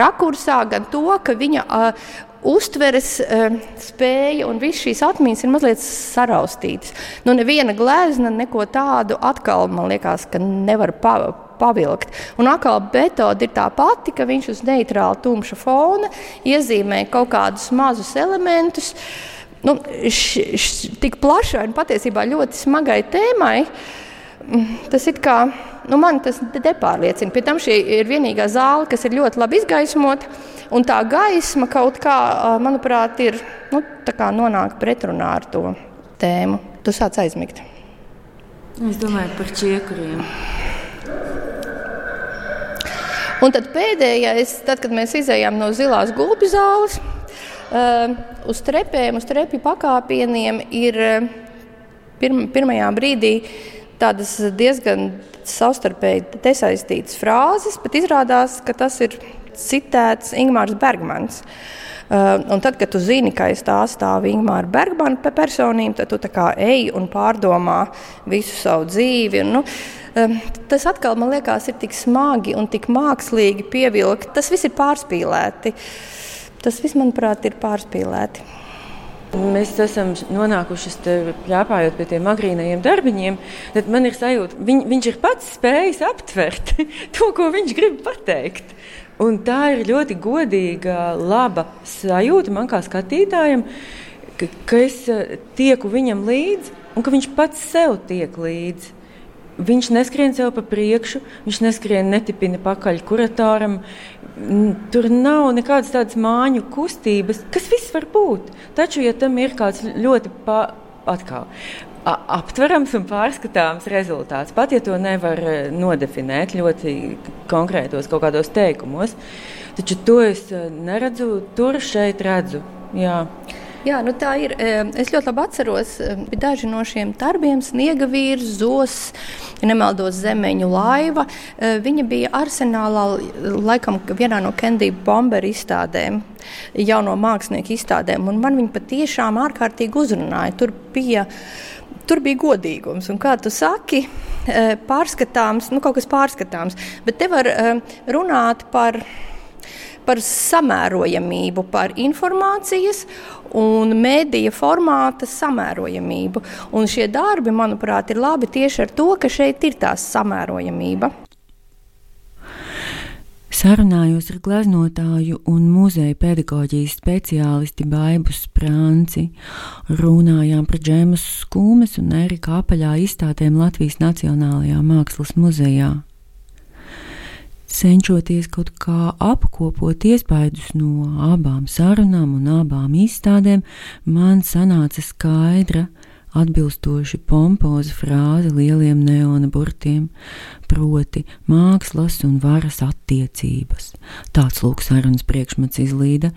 E: rakursā, gan to, ka viņa uh, uztveres uh, spēja un visas šīs atmiņas ir mazliet saraustītas. Nu, neviena glezna neko tādu atkal, man liekas, ka nevar pa, pavilkt. Un atkal metode ir tā pati, ka viņš uz neitrāla tumša fona iezīmē kaut kādus mazus elementus. Nu, š, š, tik plašai un patiesībā ļoti smagai tēmai, tas ir kā nu, man tas nepārliecina. Pie tam šī ir vienīgā zāle, kas ir ļoti labi izgaismota. Un tā gaisma kaut kā, manuprāt, ir nu, nonāk pretrunā ar to tēmu. Tu sāc aizmigt.
B: Es domāju par čiekuriem.
E: Un tad pēdējais, tad, kad mēs izējām no zilās gulbju zāles, uz trepēm, uz trepju pakāpieniem ir uh, pirm, pirmajā brīdī tādas diezgan savstarpēji nesaistītas frāzes, bet izrādās, ka tas ir citēts Ingūns Bergmans. Uh, un tad, kad tu zini, ka aiz tā stāv Ingūna Bergmana personība, tad tu ej un pārdomā visu savu dzīvi. Un, nu, tas atkal man liekas, ir tik smagi un tik mākslīgi pievilkt. Tas viss ir pārspīlēti. Tas viss, manuprāt, ir pārspīlēti.
F: Mēs esam nonākuši plēpājot pie tiem agrīnajiem darbiņiem. Tad man ir sajūta, viņ, viņš ir pats spējis aptvert to, ko viņš grib pateikt. Un tā ir ļoti godīga, laba sajūta man kā skatītājam, ka, ka es eh, tieku viņam līdzi un ka viņš pats sev tiek līdzi. Viņš neskrien sev pa priekšu, viņš neskrien netipina pakaļ kuratoram. Tur nav nekādas tādas māju kustības, kas viss var būt. Taču, ja tam ir kāds ļoti pa, atkal, aptverams un pārskatāms rezultāts, pat ja to nevar e, nodefinēt ļoti konkrētos kaut kādos teikumos, taču to es e, neredzu, tur šeit redzu. Jā.
E: Jā, nu tā ir. Es ļoti labi atceros, ka daži no šiem darbiem, sniega vīrs, zos, ja nemaldos, zemeņu laiva, viņa bija arsenālā, laikam, vienā no Kendija Bombera izstādēm, jauno mākslinieku izstādēm, man viņa patiešām ārkārtīgi uzrunāja. Tur bija tur bija godīgums. Un, kā tu saki, pārskatāms, nu, kaut kas pārskatāms. Bet te var runāt par par samērojamību, par informācijas un mēdīja formāta samērojamību. Un šie darbi, manuprāt, ir labi tieši ar to, ka šeit ir tā samērojamība.
B: Sarunājos ar gleznotāju un muzeja pedagoģijas speciālisti Baibu Sprānci. Runājām par Džēmas Skūmes un Erika apaļā izstādēm Latvijas Nacionālajā Mākslas muzejā cenšoties kaut kā apkopot iespaidus no abām sarunām un abām izstādēm, man sanāca skaidra, atbilstoši pompoza frāze lieliem neona burtiem, proti mākslas un varas attiecības. Tāds lūk sarunas priekšmets izlīda,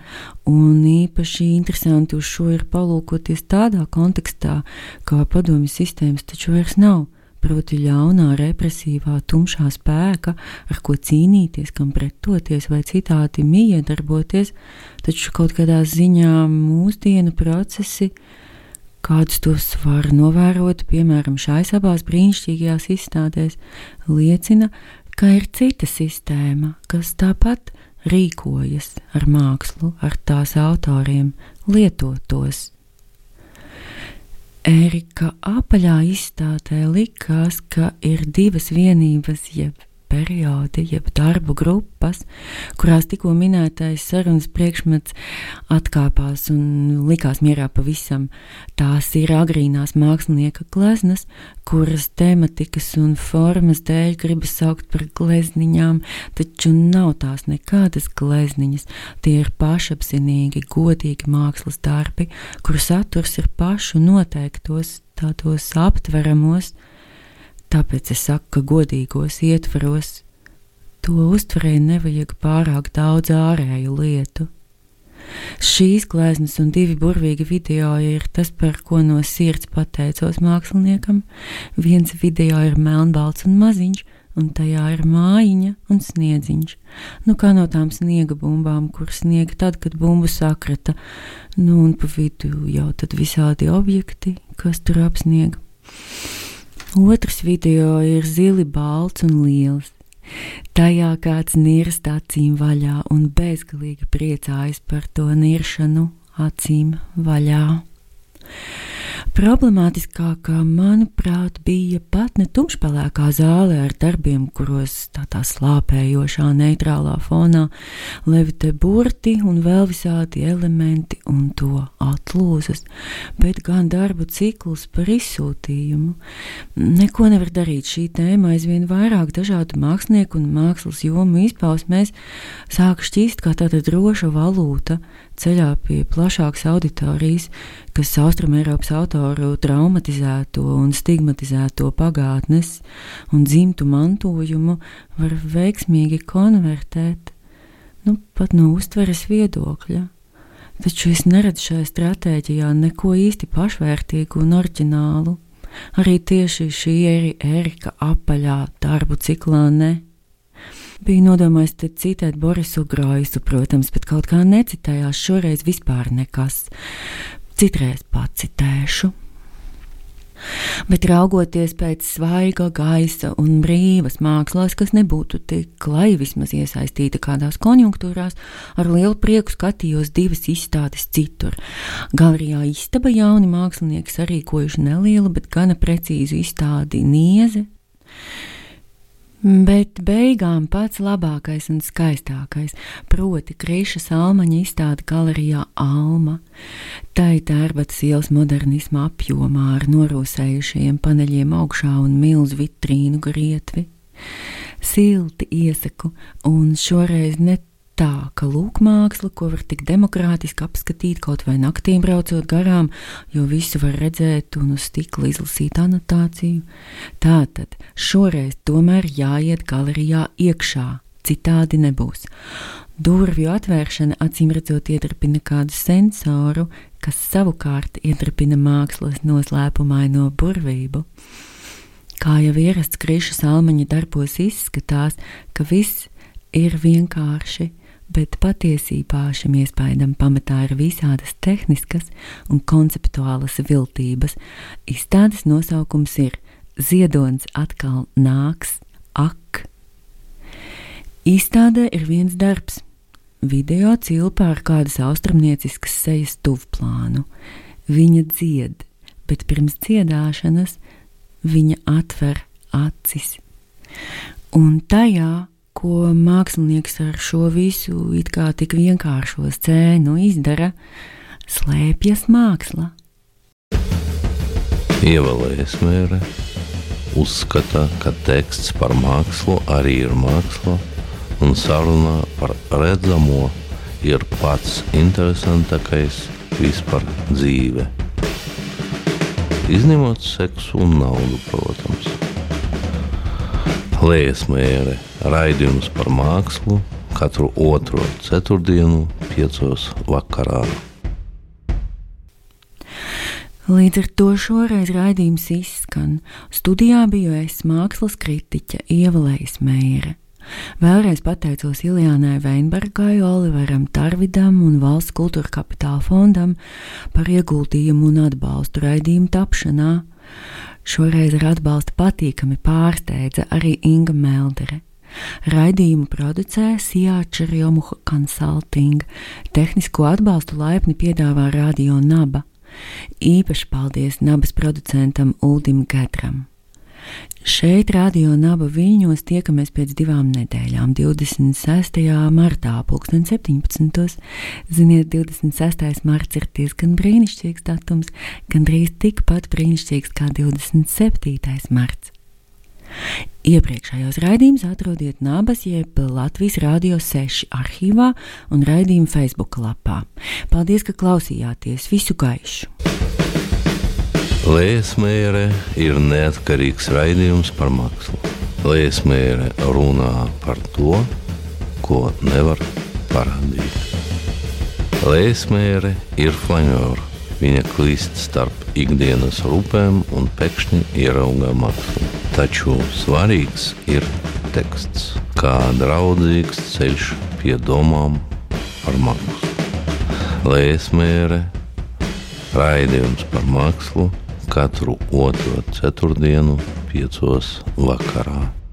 B: un īpaši interesanti uz šo ir palūkoties tādā kontekstā, kā padomju sistēmas taču vairs nav proti ļaunā, represīvā, tumšā spēka, ar ko cīnīties, kam pretoties vai citādi miedarboties, taču kaut kādā ziņā mūsdienu procesi, kādus tos var novērot, piemēram, šais abās brīnišķīgajās izstādēs, liecina, ka ir cita sistēma, kas tāpat rīkojas ar mākslu, ar tās autoriem, lietot Ērika apaļā izstādē likās, ka ir divas vienības, jeb periodi, jeb darbu grupas, kurās tikko minētais sarunas priekšmets atkāpās un likās mierā pavisam. Tās ir agrīnās mākslinieka gleznas, kuras tematikas un formas dēļ gribas saukt par glezniņām, taču nav tās nekādas glezniņas. Tie ir pašapzinīgi, godīgi mākslas darbi, kuru saturs ir pašu noteiktos, tādos aptveramos, Tāpēc es saku, ka godīgos ietvaros to uztverēji nevajag pārāk daudz ārēju lietu. Šīs gleznas un divi burvīgi video ir tas, par ko no sirds pateicos māksliniekam. Viens video ir melnbalts un maziņš, un tajā ir mājiņa un sniedziņš. Nu, kā no tām sniega bumbām, kur sniega tad, kad bumbu sakrata, nu, un pa vidu jau tad visādi objekti, kas tur apsniega. Otrs video ir zili, balts un liels. Tajā kāds nirst acīm vaļā un bezgalīgi priecājas par to niršanu acīm vaļā. Problemātiskākā, manuprāt, bija pat ne tumšpelēkā zāle ar darbiem, kuros tādā slāpējošā, neitrālā fonā levitē burti un vēl visādi elementi un to atlūzas, bet gan darbu cikls par izsūtījumu. Neko nevar darīt šī tēma. Aizvien vairāk dažādu mākslinieku un mākslas jomu izpausmēs sāk šķīst kā tāda droša valūta ceļā pie plašākas auditorijas, kas Austrumēropas autoru traumatizēto un stigmatizēto pagātnes un dzimtu mantojumu var veiksmīgi konvertēt, nu, pat no uztveres viedokļa. Taču es neredzu šajā stratēģijā neko īsti pašvērtīgu un oriģinālu. Arī tieši šī ir Erika apaļā darbu ciklā ne. Bija nodomājis te citēt Borisu Groisu, protams, bet kaut kā necitējās šoreiz vispār nekas. Citreiz pacitēšu. Bet raugoties pēc svaiga gaisa un brīvas mākslas, kas nebūtu tik lai vismaz iesaistīta kādās konjunktūrās, ar lielu prieku skatījos divas izstādes citur. Galerijā istaba jauni mākslinieki sarīkojuši nelielu, bet gana precīzu izstādi Nieze. Bet beigām pats labākais un skaistākais, proti, Krīša Salmaņa izstāde galerijā Alma. Tā ir tērbatas ielas modernisma apjomā ar norūsējušajiem paneļiem augšā un milzu vitrīnu grietvi. Silti iesaku, un šoreiz ne tā, ka lūk māksla, ko var tik demokrātiski apskatīt kaut vai naktīm braucot garām, jo visu var redzēt un uz stikla izlasīt anotāciju. Tātad šoreiz tomēr jāiet galerijā iekšā, citādi nebūs. Durvju atvēršana acīm redzot iedrapina kādu sensoru, kas savukārt iedrapina mākslas noslēpumaino burvību. Kā jau ierasts Krišas Almaņa darbos izskatās, ka viss ir vienkārši, bet patiesībā šim iespaidam pamatā ir visādas tehniskas un konceptuālas viltības. Izstādes nosaukums ir Ziedonis atkal nāks, ak! Izstādē ir viens darbs. Video cilpā ar kādas austrumnieciskas sejas tuvplānu. Viņa dzied, bet pirms dziedāšanas viņa atver acis. Un tajā ko mākslinieks ar šo visu it kā tik vienkāršo scēnu izdara, slēpjas māksla.
A: Ievēlējas mēre uzskata, ka teksts par mākslu arī ir māksla, un saruna par redzamo ir pats interesantākais vispār dzīve. Izņemot seksu un naudu, protams. Lēsmēre raidījums par mākslu katru otro ceturtdienu, piecos vakarā.
B: Līdz ar to šoreiz raidījums izskan. Studijā biju es mākslas kritiķe Ievalējas Meire. Vēlreiz pateicos Iljānai Veinbergai, Oliveram Tarvidam un Valsts kultūra kapitāla fondam par ieguldījumu un atbalstu raidījumu tapšanā. Šoreiz ar atbalstu patīkami pārsteidza arī Inga Meldere. Raidījumu producē Sijāča Rjomuha Consulting. Tehnisko atbalstu laipni piedāvā Radio Naba. Īpaši paldies Nabas producentam Uldim Gadram. Šeit, Radio Naba Viļņos, tiekamies pēc divām nedēļām, 26. martā, 2017. Ziniet, 26. marts ir diezgan brīnišķīgs datums, gandrīz tikpat brīnišķīgs kā 27. marts. Iepriekšējos raidījumus atrodiet Nābas jeb Latvijas Rādio 6 arhīvā un raidījuma Facebook lapā. Paldies, ka klausījāties visu gaišu!
A: Lēsmēre ir neatkarīgs raidījums par mākslu. Lēsmēre runā par to, ko nevar parādīt. Lēsmēre ir flanēra. Viņa klīst starp ikdienas rūpēm un pēkšņi ieraugā mākslu. Taču svarīgs ir teksts, kā draudzīgs ceļš pie domām par mākslu. Lēsmēre, raidījums par mākslu katru otro ceturtdienu, piecos vakarā.